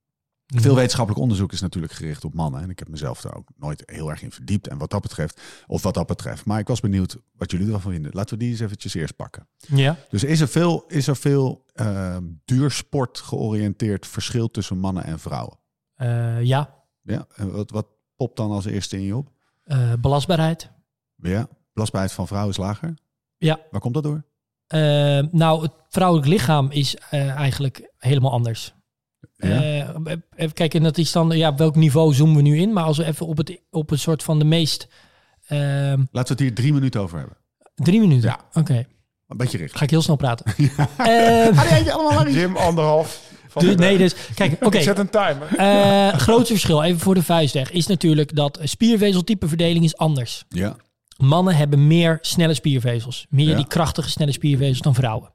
Veel wetenschappelijk onderzoek is natuurlijk gericht op mannen. En ik heb mezelf daar ook nooit heel erg in verdiept. En wat dat betreft, of wat dat betreft. Maar ik was benieuwd wat jullie ervan vinden. Laten we die eens eventjes eerst pakken. Ja. Dus is er veel, is er veel eh, duursport georiënteerd verschil tussen mannen en vrouwen? Eh, ja. Ja, en wat, wat popt dan als eerste in je op? Eh, belastbaarheid. Ja, belastbaarheid van vrouwen is lager. Ja. Waar komt dat door? Eh, nou, het vrouwelijk lichaam is eigenlijk helemaal anders. Ja? Eh, even kijken, en dat is dan, ja, welk niveau zoomen we nu in? Maar als we even op, het, op een soort van de meest... ehm, Laten we het hier drie minuten over hebben. drie minuten? Ja. Oké, Een beetje richten. ga ik heel snel praten. Ehm, Jim, anderhalf. Van Dus, de- nee, dus kijk, oké. Ik zet een timer. Eh, grootste verschil, even voor de vuistweg, is natuurlijk dat spiervezeltypeverdeling is anders. Ja. Mannen hebben meer snelle spiervezels. Meer Ja. die krachtige snelle spiervezels dan vrouwen.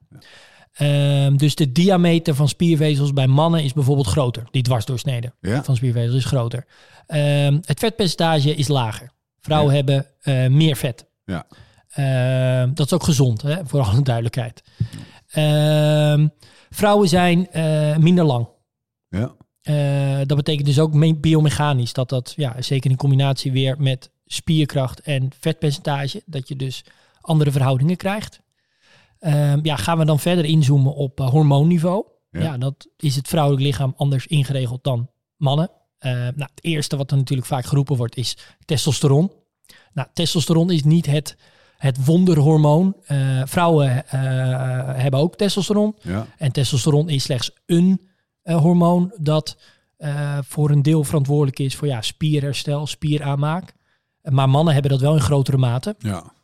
Ehm, dus de diameter van spiervezels bij mannen is bijvoorbeeld groter. Die dwarsdoorsnede Ja. van spiervezels is groter. Ehm, het vetpercentage is lager. Vrouwen hebben eh, meer vet. Ja. Ehm, dat is ook gezond, hè, voor alle duidelijkheid. Vrouwen zijn eh, minder lang. Ja. Eh, dat betekent dus ook me- biomechanisch dat dat, ja, zeker in combinatie weer met spierkracht en vetpercentage, dat je dus andere verhoudingen krijgt. Ehm, ja, gaan we dan verder inzoomen op eh, hormoonniveau? Ja. Ja. dat is het vrouwelijk lichaam anders ingeregeld dan mannen. Eh, nou, het eerste wat er natuurlijk vaak geroepen wordt is testosteron. Nou, testosteron is niet het, het wonderhormoon. Eh, vrouwen eh, hebben ook testosteron. Ja. En testosteron is slechts een hormoon dat voor een deel verantwoordelijk is voor ja, spierherstel, spieraanmaak. Maar mannen hebben dat wel in grotere mate. ja.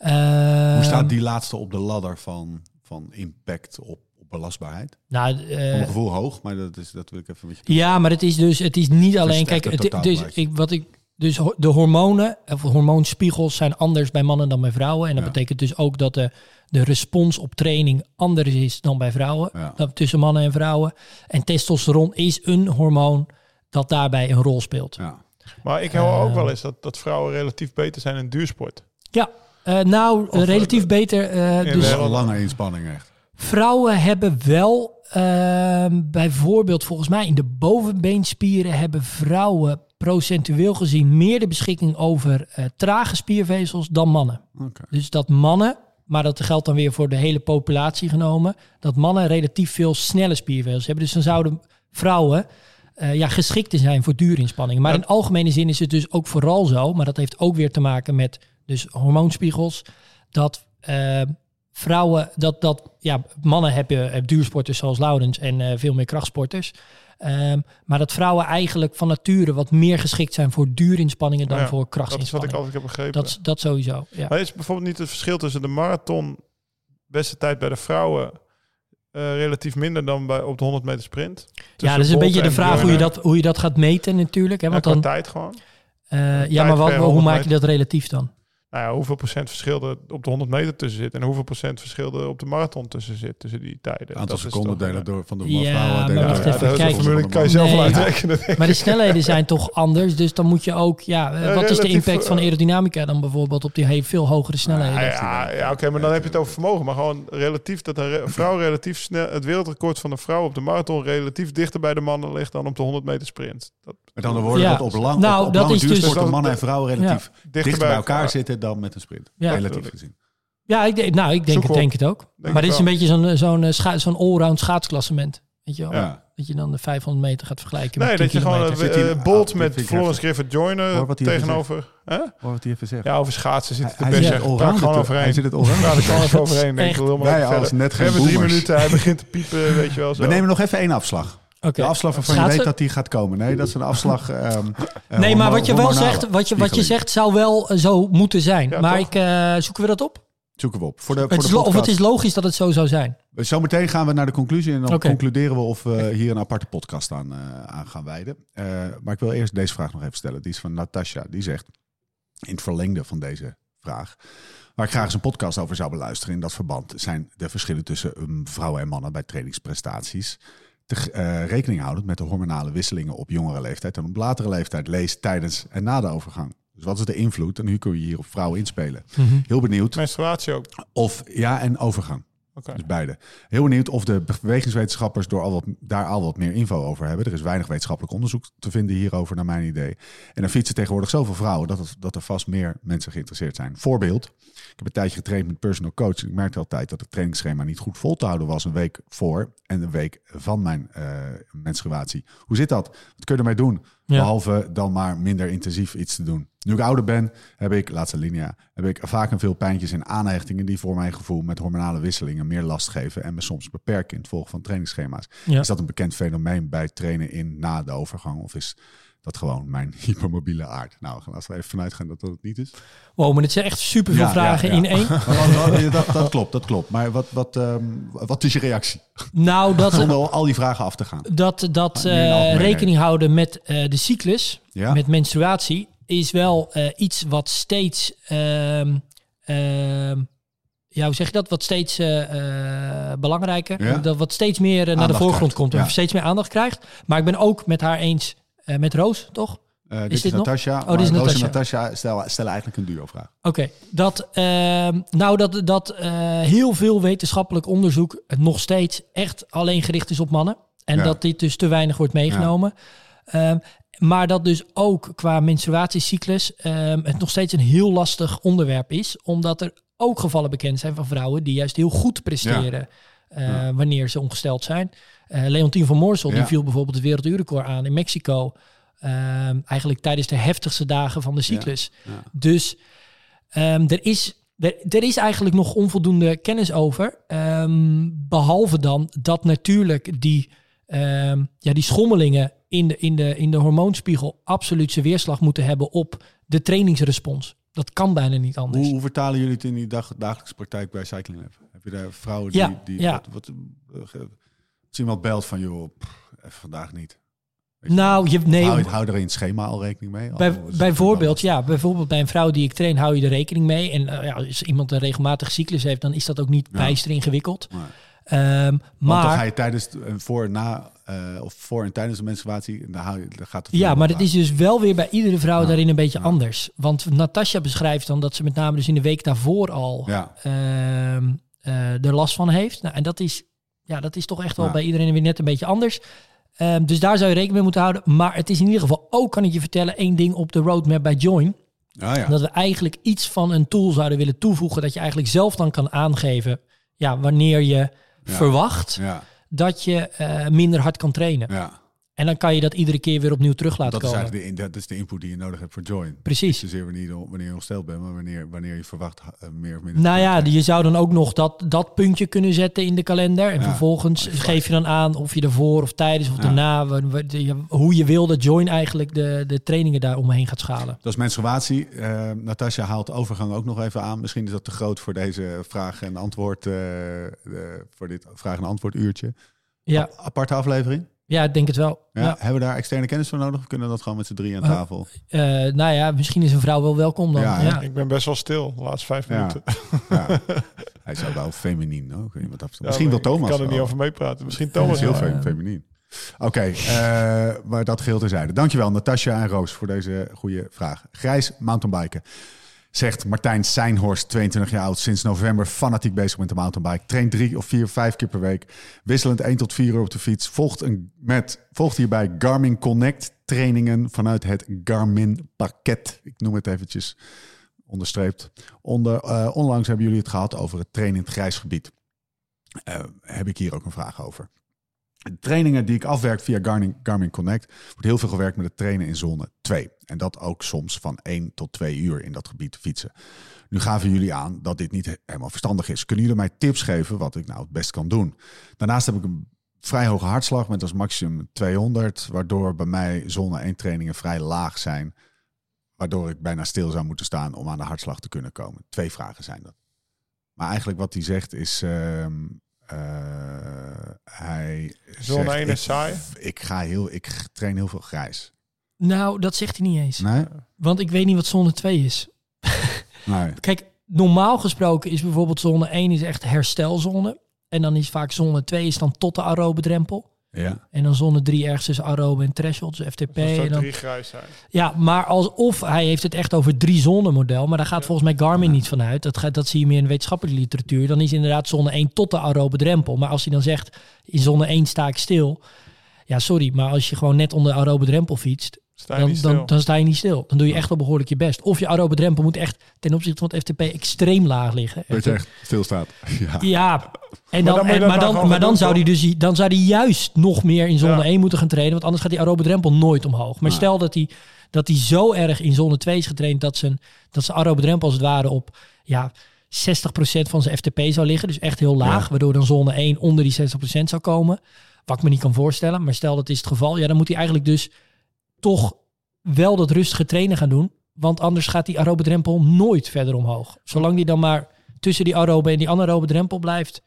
Eh, Hoe staat die laatste op de ladder van, van impact op, op belastbaarheid? Nou, eh, mijn gevoel hoog, maar dat, is, dat wil ik even met je ja, maar het is dus het is niet alleen. Kijk, het dus, ik, wat ik, dus ho- de hormonen, of hormoonspiegels zijn anders bij mannen dan bij vrouwen. En dat Ja. betekent dus ook dat de, de respons op training anders is dan bij vrouwen. Ja. Dan tussen mannen en vrouwen. En testosteron is een hormoon dat daarbij een rol speelt. Ja. Maar ik hoor Eh. ook wel eens dat, dat vrouwen relatief beter zijn in duursport. Ja, eh, nou, Of, relatief eh, beter. eh, in dus een lange inspanning echt. vrouwen hebben wel, ehm, bijvoorbeeld volgens mij in de bovenbeenspieren, hebben vrouwen procentueel gezien meer de beschikking over eh, trage spiervezels dan mannen. Oké. Dus dat mannen, maar dat geldt dan weer voor de hele populatie genomen, dat mannen relatief veel snelle spiervezels hebben. Dus dan zouden vrouwen eh, ja, geschikter zijn voor duurinspanningen. Maar Ja. in algemene zin is het dus ook vooral zo, maar dat heeft ook weer te maken met dus hormoonspiegels, dat eh, vrouwen, dat, dat ja, mannen hebben, hebben duursporters zoals Laurens en eh, veel meer krachtsporters. Ehm, maar dat vrouwen eigenlijk van nature wat meer geschikt zijn voor duurinspanningen dan Ja, voor Dat is wat ik krachtsinspanningen. altijd heb begrepen. Dat, is- dat sowieso. Ja. Maar is bijvoorbeeld niet het verschil tussen de marathon beste tijd bij de vrouwen eh, relatief minder dan bij op de 100 meter sprint? Ja, dat is een beetje de vraag hoe je, dat, hoe je dat gaat meten natuurlijk. Hè? Ja, Want qua dan, tijd gewoon. eh, ja, maar wat, hoe 100 maak je dat relatief dan? Nou ja, hoeveel procent verschil er op de 100 meter tussen zit en hoeveel procent verschil er op de marathon tussen zit, tussen die tijden. Aantal Dat is seconden toch, delen eh, door van de Ja, vrouwen. maar even, kijk. een formule, kan je zelf Nee. wel uitrekenen. Maar de snelheden zijn toch anders, dus dan moet je ook, ja, eh, Ja, wat is de impact van eh, aerodynamica dan bijvoorbeeld op die he- veel hogere snelheden? Ja, ja, ja oké, maar dan heb je het over vermogen. Maar gewoon relatief dat een vrouw relatief snel... Het wereldrecord van een vrouw op de marathon relatief dichter bij de mannen ligt dan op de 100 meter sprint. Dat, Met andere woorden, Ja. dat op, lang, Nou, op, op dat lange is dus- mannen en vrouwen relatief dichter, bij elkaar zitten dan met een sprint. Ja. Relatief gezien. Ja, ik, denk- nou, ik denk, het, denk het ook. Denk maar dit is een beetje zo'n zo'n eh, scha- zo'n allround schaatsklassement. Weet je wel? Ja. Dat je dan de 500 meter gaat vergelijken Nee, met dat 10 je gewoon kilometer. Zit hij- eh, Bolt Ah, met Florence Griffith Joyner Hoor wat hij even tegenover... Hè? Hoor wat hij even zegt. Ja, over schaatsen zit het hij de zit best. het Daar allround gewoon het- overheen. hij zit het allround. Ja, even overheen. Denk ik. Wij als verder. net We geen hebben drie minuten, hij begint te piepen, weet je wel. Zo. We nemen nog even één afslag. De afslag waarvan je weet dat die gaat komen. Nee, dat is een afslag. ehm, eh, Nee, maar hormo- wat je wel zegt, wat je, wat je zegt zou wel eh, zo moeten zijn. Ja, maar toch? ik, eh, zoeken we dat op? Zoeken we op. Voor de, voor Het de of het is logisch dat het zo zou zijn. Zometeen gaan we naar de conclusie en dan concluderen we of we hier een aparte podcast aan, eh, aan gaan wijden. Eh, maar ik wil eerst deze vraag nog even stellen. Die is van Natasha. Die zegt, in het verlengde van deze vraag, waar ik graag eens een podcast over zou beluisteren in dat verband, zijn de verschillen tussen um, vrouwen en mannen bij trainingsprestaties. Te, eh, rekening houdend met de hormonale wisselingen op jongere leeftijd en op latere leeftijd, lees tijdens en na de overgang. Dus wat is de invloed? En nu kun je hier op vrouwen inspelen. Heel benieuwd Menstruatie ook. of ja en overgang. Dus beide. Heel benieuwd of de bewegingswetenschappers door al wat, daar al wat meer info over hebben. Er is weinig wetenschappelijk onderzoek te vinden hierover, naar mijn idee. En er fietsen tegenwoordig zoveel vrouwen dat, het, dat er vast meer mensen geïnteresseerd zijn. Voorbeeld, ik heb een tijdje getraind met personal coach. En ik merkte altijd dat het trainingsschema niet goed vol te houden was een week voor en een week van mijn eh, menstruatie. Hoe zit dat? Wat kun je ermee doen? Ja. Behalve dan maar minder intensief iets te doen. Nu ik ouder ben, heb ik, laatste linea, heb ik vaak een veel pijntjes en aanhechtingen die voor mijn gevoel met hormonale wisselingen meer last geven en me soms beperken in het volgen van trainingsschema's. Ja. Is dat een bekend fenomeen bij trainen in na de overgang? Of is dat gewoon mijn hypermobiele aard. Nou, laten we even vanuit gaan dat dat het niet is. Wow, maar het zijn echt superveel Ja, vragen ja, in één. Dat, dat klopt, dat klopt. Maar wat, wat, ehm, wat is je reactie? Nou, dat, Zonder al die vragen af te gaan. dat, dat in eh, rekening houden met eh, de cyclus, met menstruatie, is wel eh, iets wat steeds, ehm, ja, hoe zeg je dat? Wat steeds eh, eh, belangrijker, Ja. dat wat steeds meer naar de voorgrond krijgt, komt en ja. steeds meer aandacht krijgt. Maar ik ben ook met haar eens, met Roos, toch? Dit Is dit nog? Natasja. Oh, dit is Roos en Natasja stellen, stellen eigenlijk een duo-vraag. Oké, dat, ehm, nou dat, dat heel veel wetenschappelijk onderzoek nog steeds echt alleen gericht is op mannen. En Ja. dat dit dus te weinig wordt meegenomen. Ehm, maar dat dus ook qua menstruatiecyclus ehm, het nog steeds een heel lastig onderwerp is. Omdat er ook gevallen bekend zijn van vrouwen die juist heel goed presteren eh, Ja. wanneer ze ongesteld zijn. Eh Leontien van Moorsel die viel bijvoorbeeld het werelduurrecord aan in Mexico. Ehm, eigenlijk tijdens de heftigste dagen van de cyclus. Dus ehm, er, is, er, er is eigenlijk nog onvoldoende kennis over. Behalve dan dat natuurlijk die, ja, die schommelingen in de, in, de, in de hormoonspiegel absoluut zijn weerslag moeten hebben op de trainingsrespons. Dat kan bijna niet anders. Hoe, hoe vertalen jullie het in die dag, dagelijkse praktijk bij Cycling Lab? Heb je daar vrouwen die... Ja, die ja. Wat, wat, eh, als iemand belt van, joh, pff, vandaag niet. Je Nou, je, nee, hou, hou er in het schema al rekening mee? Bij, het bijvoorbeeld, ja, bijvoorbeeld bij een vrouw die ik train, hou je er rekening mee. En eh, ja, als iemand een regelmatige cyclus heeft, dan is dat ook niet Ja. bijster ingewikkeld. Nee. Ehm, Want dan ga maar, je tijdens, en voor, en na, eh, of voor en tijdens de menstruatie, dan, hou je, dan gaat het ja, maar het is dus wel weer bij iedere vrouw Ja. daarin een beetje Ja. anders. Want Natasja beschrijft dan dat ze met name dus in de week daarvoor al Ja, ehm, eh, er last van heeft. Nou, en dat is, ja, dat is toch echt wel bij iedereen weer net een beetje anders. Ehm, dus daar zou je rekening mee moeten houden. Maar het is in ieder geval ook, kan ik je vertellen, één ding op de roadmap bij Join. ah, ja. Dat we eigenlijk iets van een tool zouden willen toevoegen. Dat je eigenlijk zelf dan kan aangeven. Ja, wanneer je verwacht dat je eh, minder hard kan trainen. ja. En dan kan je dat iedere keer weer opnieuw terug laten Dat is komen. eigenlijk de, in- dat is de input die je nodig hebt voor Join. Precies. Zozeer wanneer je, wanneer je ongesteld bent, maar wanneer, wanneer je verwacht eh, meer of minder. Nou ja, je zou dan ook nog dat, dat puntje kunnen zetten in de kalender. En Ja, vervolgens je geef je dan aan of je ervoor of tijdens of Ja. daarna... hoe je wil dat Join eigenlijk de, de trainingen daar omheen gaat schalen. Dat is menstruatie. Eh Natasja haalt overgang ook nog even aan. Misschien is dat te groot voor deze vraag en antwoord, eh, voor dit vraag en antwoord uurtje. Ja, Aparte aflevering. Ja ik denk het wel. Ja. Ja. Hebben we daar externe kennis voor nodig? Of kunnen we dat gewoon met z'n drie aan Eh, tafel? Eh, nou ja, misschien is een vrouw wel welkom dan. Ja? Ik ben best wel stil de laatste vijf Ja. minuten. ja. Hij zou wel feminien ook. weet je wat dat- Ja, Misschien wil Thomas Ik kan er niet wel. over meepraten. Misschien Thomas is heel wel. fe- feminien. Oké, eh, maar dat geheel terzijde. Dankjewel Natasja en Roos voor deze goede vraag. Grijs mountainbiken. Zegt Martijn Seinhorst, 22 jaar oud, sinds november fanatiek bezig met de mountainbike. Traint drie of vier, vijf keer per week. Wisselend 1 tot 4 uur op de fiets. Volgt, een, met, volgt hierbij Garmin Connect trainingen vanuit het Garmin pakket. Ik noem het eventjes onderstreept. Onder, eh, onlangs hebben jullie het gehad over het trainen in het grijs gebied. Eh, heb ik hier ook een vraag over. De trainingen die ik afwerk via Garmin, Garmin Connect, wordt heel veel gewerkt met het trainen in zone 2. En dat ook soms van 1 tot 2 uur in dat gebied fietsen. Nu gaven jullie aan dat dit niet he- helemaal verstandig is. Kunnen jullie mij tips geven wat ik nou het best kan doen? Daarnaast heb ik een vrij hoge hartslag met als maximum 200, waardoor bij mij zone 1 trainingen vrij laag zijn. Waardoor ik bijna stil zou moeten staan om aan de hartslag te kunnen komen. Twee vragen zijn dat. Maar eigenlijk wat hij zegt is... ehm, eh, hij Zone zegt, 1 ik- is saai. Ik, ga heel, ik train heel veel grijs. Nou, dat zegt hij niet eens. Nee? Want ik weet niet wat zone 2 is. Nee. Kijk, normaal gesproken is bijvoorbeeld zone 1 is echt herstelzone. En dan is vaak zone 2 is dan tot de aerobe drempel. Ja. En dan zone 3 ergens tussen aerobe en threshold, dus FTP. Dat En zou dan, drie grijs zijn. ja, maar alsof hij heeft het echt over drie zone model. Maar daar gaat volgens mij Garmin niet vanuit. Dat, gaat, dat zie je meer in de wetenschappelijke literatuur. Dan is inderdaad zone 1 tot de aerobe drempel. Maar als hij dan zegt, in zone 1 sta ik stil. Ja, sorry, maar als je gewoon net onder de aerobe drempel fietst, Sta je dan, niet stil. dan, dan sta je niet stil. Dan doe je echt wel behoorlijk je best. Of je aerobe drempel moet echt ten opzichte van het FTP extreem laag liggen. Dat je echt stilstaat. Ja. Ja, en dan, en- maar dan, maar zou hij toch? dus dan zou hij juist nog meer in zone Ja. 1 moeten gaan trainen, want anders gaat die aerobe drempel nooit omhoog. Maar Ja. stel dat hij dat hij zo erg in zone 2 is getraind dat zijn dat zijn aerobe drempel als het ware op ja 60% van zijn FTP zou liggen, dus echt heel laag, Ja. waardoor dan zone 1 onder die 60% zou komen. Wat ik me niet kan voorstellen, maar stel dat is het geval, ja, dan moet hij eigenlijk dus toch wel dat rustige trainen gaan doen. Want anders gaat die aerobe drempel nooit verder omhoog. Zolang die dan maar tussen die aerobe en die anaerobe drempel blijft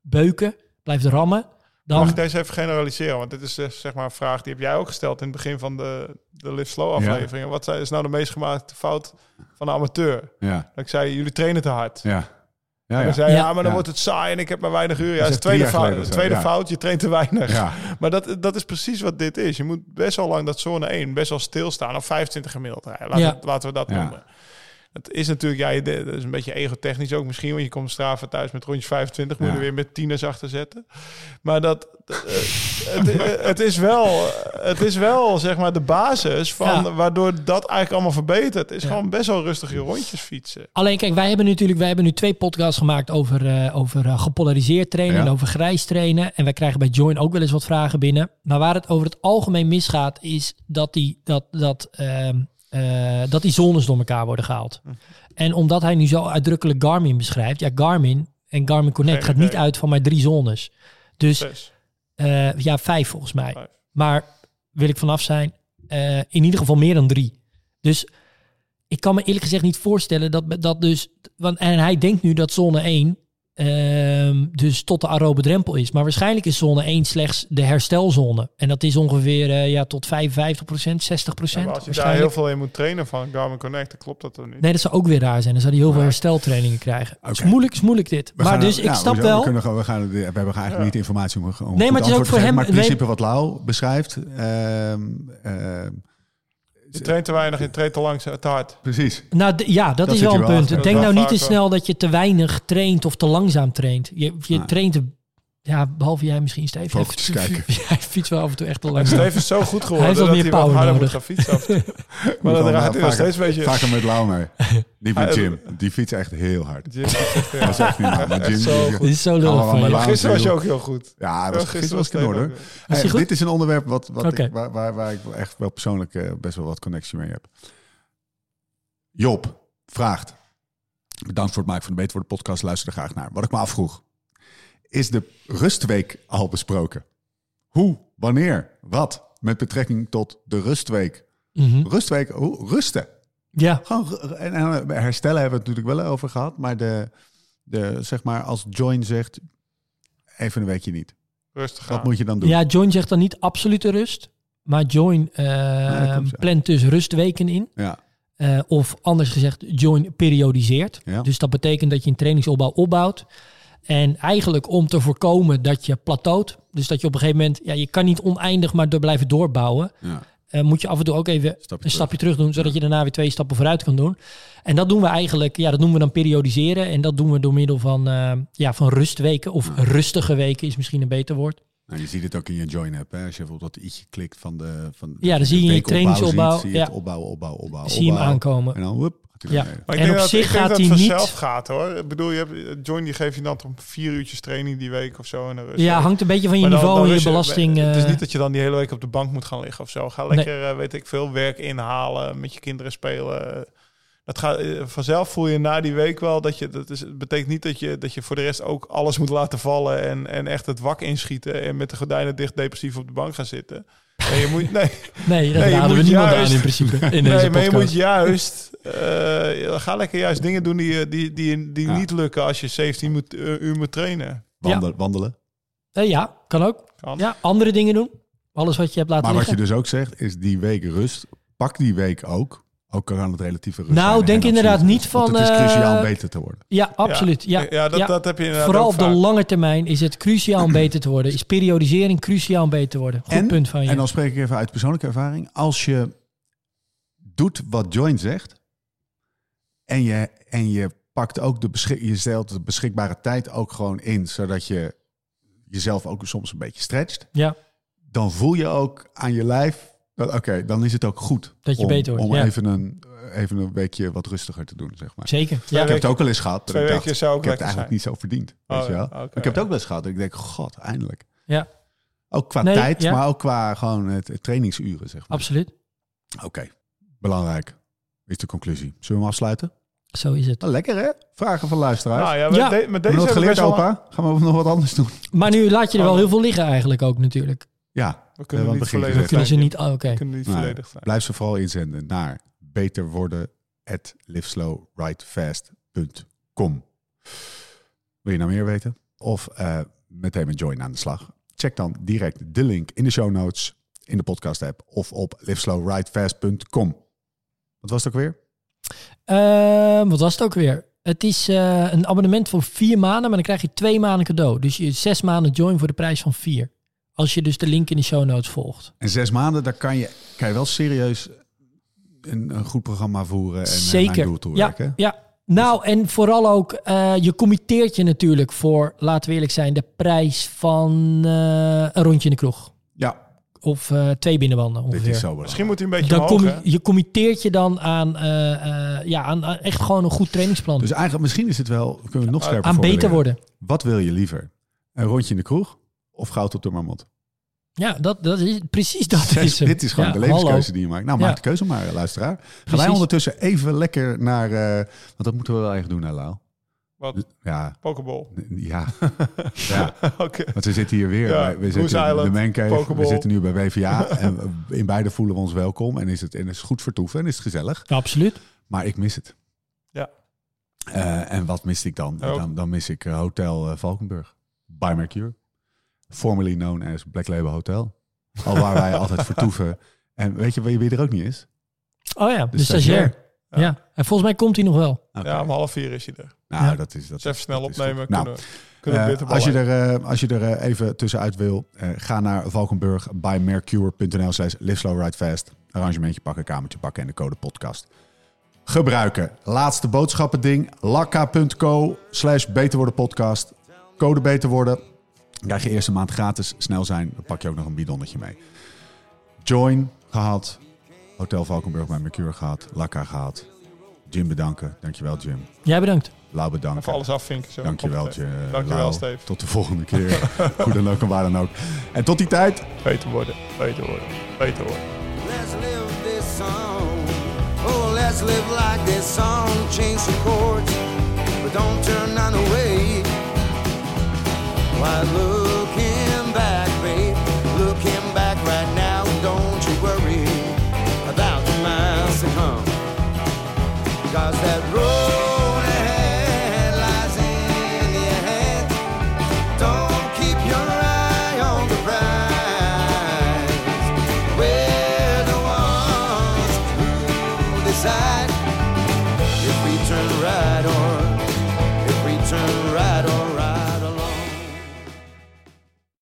beuken, blijft rammen. Dan, Mag ik deze even generaliseren? Want dit is eh, zeg maar een vraag die heb jij ook gesteld in het begin van de, de Live Slow aflevering. Wat is nou de meest gemaakte fout van een amateur? Ja, Dat ik zei, jullie trainen te hard. ja. Ja, En ja. dan zei je, Ja. ja, maar dan Ja. wordt het saai en ik heb maar weinig uren. Ja, Dat is is de tweede, fout, geleden tweede ja. fout, je traint te weinig. Ja. Maar dat, dat is precies wat dit is. Je moet best wel lang dat zone 1 best wel stilstaan. Of 25 gemiddeld rijden. Laten, we, laten we dat Ja. noemen. Het is natuurlijk, ja, dat is een beetje egotechnisch ook misschien. Want je komt straven thuis met rondjes 25. Moet je Ja. er weer met tieners achter zetten. Maar dat, eh, het, het, is wel, het is wel, zeg maar, de basis van Ja. waardoor dat eigenlijk allemaal verbetert. Het is Ja. gewoon best wel rustig je rondjes fietsen. Alleen kijk, wij hebben natuurlijk wij hebben nu twee podcasts gemaakt over, eh, over eh, gepolariseerd trainen en over grijs trainen. En wij krijgen bij Join ook wel eens wat vragen binnen. Maar waar het over het algemeen misgaat, is dat die, dat, dat, ehm, eh, dat die zones door elkaar worden gehaald. En omdat hij nu zo uitdrukkelijk Garmin beschrijft, ja, Garmin en Garmin Connect gaat niet uit van maar drie zones. Dus eh, ja, vijf volgens mij. Vijf. Maar wil ik vanaf zijn, eh, in ieder geval meer dan drie. Dus ik kan me eerlijk gezegd niet voorstellen dat, dat dus... Want, en hij denkt nu dat zone 1 ehm, dus tot de aerobe drempel is. Maar waarschijnlijk is zone 1 slechts de herstelzone. En dat is ongeveer eh, ja, tot 55% 60 ja, maar als je daar heel veel in moet trainen van Garmin Connect, dan klopt dat er niet. Nee, dat zou ook weer raar zijn. Dan zou hij heel veel hersteltrainingen krijgen. Het is moeilijk, is moeilijk dit. We maar gaan- dus ik ja, snap hoezo? wel... We, kunnen, gewoon- we, gaan, we hebben eigenlijk niet informatie om, om Nee, maar het is ook voor geven. hem- Maar het nee. principe wat Lau beschrijft... ehm, ehm, Je traint te weinig, je traint te lang, te hard. precies. Nou, ja, dat, Dat is wel een wel punt. achter. Denk nou niet te snel dat je te weinig traint of te langzaam traint. Je, je traint, te, ja, behalve jij misschien, Steven. Jij kijken. Jij fietst wel af en toe echt te langzaam. Steven is zo goed Hij geworden heeft wel dat meer hij wat power harder nodig. moet gaan fietsen. af en toe. maar dan wel hij nog steeds een beetje... Vaker met Lau mee. Niet met Jim. Die fietst echt heel hard. Jim fietst echt, Dat is echt niet normaal. Maar Jim, zo die- is zo lullig. Gisteren was je ook heel goed. Ja, dat was, gisteren was ik in orde. Hey, hij dit is een onderwerp wat, wat ik, waar, waar, waar ik echt wel persoonlijk eh, best wel wat connectie mee heb. Job vraagt. Bedankt voor het maken van de Beter Worden podcast. Luister er graag naar. Wat ik me afvroeg. Is de rustweek al besproken? Hoe? Wanneer? Wat? Met betrekking tot de rustweek. Mhm. Rustweek, hoe? Rusten. Ja, Gewoon en, en herstellen hebben we het natuurlijk wel over gehad. Maar de, de, zeg maar als Join zegt, even een weekje niet. Rustig Wat moet je dan doen? ja, Join zegt dan niet absolute rust. Maar Join eh, dat klopt, ja. plant dus rustweken in. Ja. Eh, of anders gezegd, Join periodiseert. Ja. Dus dat betekent dat je een trainingsopbouw opbouwt. En eigenlijk om te voorkomen dat je plateaut. Dus dat je op een gegeven moment, ja, je kan niet oneindig maar door blijven doorbouwen. ja. eh, moet je af en toe ook even Stapje een stapje terug doen, zodat je daarna weer twee stappen vooruit kan doen. En dat doen we eigenlijk, ja, dat noemen we dan periodiseren. En dat doen we door middel van, eh, ja, van rustweken of rustige weken is misschien een beter woord. Nou, je ziet het ook in je join app. Hè? Als je bijvoorbeeld dat i'tje klikt van de van Ja, dan zie je in je trainingsopbouw, ziet, zie je ja. het opbouwen, opbouwen, opbouwen. Zie je hem opbouwen. aankomen. En dan hij Ja. Maar ik En denk op dat, zich gaat hij het niet- vanzelf gaat hoor. Ik bedoel, je hebt, Join die geef je dan om vier uurtjes training die week of zo. En rust. Ja, hangt een beetje van je dan- niveau dan en je belasting. Het is eh, niet dat je dan die hele week op de bank moet gaan liggen of zo. Ga lekker, eh, weet ik veel, werk inhalen, met je kinderen spelen. Dat gaat, eh, vanzelf voel je na die week wel dat je... Dat is, het betekent niet dat je, dat je voor de rest ook alles moet laten vallen... en, en echt het wak inschieten en met de gordijnen dicht depressief op de bank gaan zitten. En je moet... Nee, nee, dat Nee, raden we niemand juist- aan in principe. In deze nee maar je podcast. moet juist... eh, ga lekker juist dingen doen die, die, die, die Ja. niet lukken als je 17 moet, eh, uur moet trainen. Wandelen, wandelen. Eh, ja, kan ook. Kan. Ja, andere dingen doen. Alles wat je hebt laten Maar wat je liggen. dus ook zegt, is die week rust. Pak die week ook. Ook aan het relatieve rust. Nou, zijn denk en inderdaad niet van, het is cruciaal om eh, beter te worden. Ja, absoluut. Ja, ja, dat, dat heb je inderdaad Vooral ook op de lange termijn is het cruciaal om beter te worden. Is periodisering cruciaal om beter te worden. Goed En- punt van je. En dan spreek ik even uit persoonlijke ervaring. Als je doet wat Join zegt. En je, en je pakt ook de, beschik, je stelt de beschikbare tijd ook gewoon in. Zodat je jezelf ook soms een beetje stretcht. ja, Dan voel je ook aan je lijf. Oké, dan is het ook goed. Dat je om, beter wordt, Om ja. even, een, even een weekje wat rustiger te doen, zeg maar. zeker. Ik Ja. heb het ook wel eens gehad. Twee ik weken zou ook ik heb het lekker eigenlijk niet zo verdiend. Weet Oh, je wel? ik heb het ook wel eens gehad. Ik denk, god, eindelijk. ja, Ook qua Nee, tijd, ja. maar ook qua gewoon het, het trainingsuren, zeg maar. absoluut. Oké, belangrijk. Is de conclusie. Zullen we hem afsluiten? Zo is het. Nou, lekker hè? Vragen van luisteraars. Nou ja, met, Ja. de- met Hebben deze hebben we geleerd, opa? Gaan we nog wat anders doen? Maar nu laat je er wel Oh. heel veel liggen eigenlijk ook natuurlijk. Ja, We kunnen want niet begin volledig. Kunnen ze niet... oh, Oké. We kunnen niet Nee, volledig zijn. Blijf ze vooral inzenden naar beterworden@liveslowridefast.com. Wil je nou meer weten? Of eh, meteen met Join aan de slag? Check dan direct de link in de show notes, in de podcast app of op liveslowridefast.com. Wat was het ook weer? Ehm, wat was het ook weer? Het is eh, een abonnement voor vier maanden, maar dan krijg je twee maanden cadeau. Dus je zes maanden join voor de prijs van vier. Als je dus de link in de show notes volgt. En zes maanden, daar kan je, kan je wel serieus een, een goed programma voeren en eh, Zeker. doel toe Ja, werken. ja. Nou, en vooral ook, eh, je committeert je natuurlijk voor, laten we eerlijk zijn, de prijs van eh, een rondje in de kroeg. Ja, Of eh, twee binnenwanden dit is zo. Misschien moet hij een beetje Dan omhoog, je, je committeert je dan aan, eh, eh, ja, aan, aan echt gewoon een goed trainingsplan. Dus eigenlijk, misschien is het wel, kunnen we het nog scherper aan beter worden. Wat wil je liever? Een rondje in de kroeg of goud op de marmot? Ja, dat, dat is precies dat is hem. Dit is gewoon Ja, de levenskeuze hallo. die je maakt. Nou, Ja. maak de keuze maar, luisteraar. Gaan wij ondertussen even lekker naar... eh, want dat moeten we wel echt doen, hè, Lau? Wat? Ja, Pokeball. ja. ja. Oké. Want we zitten hier weer. Ja, we zitten in de Mancave. We zitten nu bij WVA. en in beide voelen we ons welkom. En is het, en is het goed vertoeven en is het gezellig. Ja, absoluut. Maar ik mis het. Ja. Eh, en wat miste ik dan? Dan, dan mis ik eh, Hotel Valkenburg. By Mercure. Formerly known as Black Label Hotel. Al waar wij altijd vertoeven. En weet je wie wie er ook niet is? Oh ja, de, stagiair. stagiair. Ja. en volgens mij komt hij nog wel. Ja, om half vier is hij er. nou, Ja. dat is dat. Dus even snel dat opnemen. goed. Nou, Kunnen, kunnen Eh, we bitterballen als, je er, eh, als je er eh, even tussenuit wil, eh, ga naar Valkenburg by mercure.nl slash live slow ride fast. Arrangementje pakken, kamertje pakken en de code podcast gebruiken. Laatste boodschappen ding. Lakka.co slash beter worden podcast. Code beter worden. Dan krijg je eerste maand gratis. Snel zijn, dan pak je ook nog een bidonnetje mee. Join gehad. Hotel Valkenburg bij Mercure gehad. Lakka gehad. Jim bedanken. Dankjewel Jim. Jij bedankt. Lau bedanken. Even alles afvinken. Zo. Dankjewel, Hoppatee. Je, Dankjewel, Lau. Steve. Tot de volgende keer. Hoe dan ook en waar dan ook. En tot die tijd. Beter worden. Beter worden. Beter worden. Let's live this song. Oh, let's live like this song. Change some chords, but don't turn none away. my look.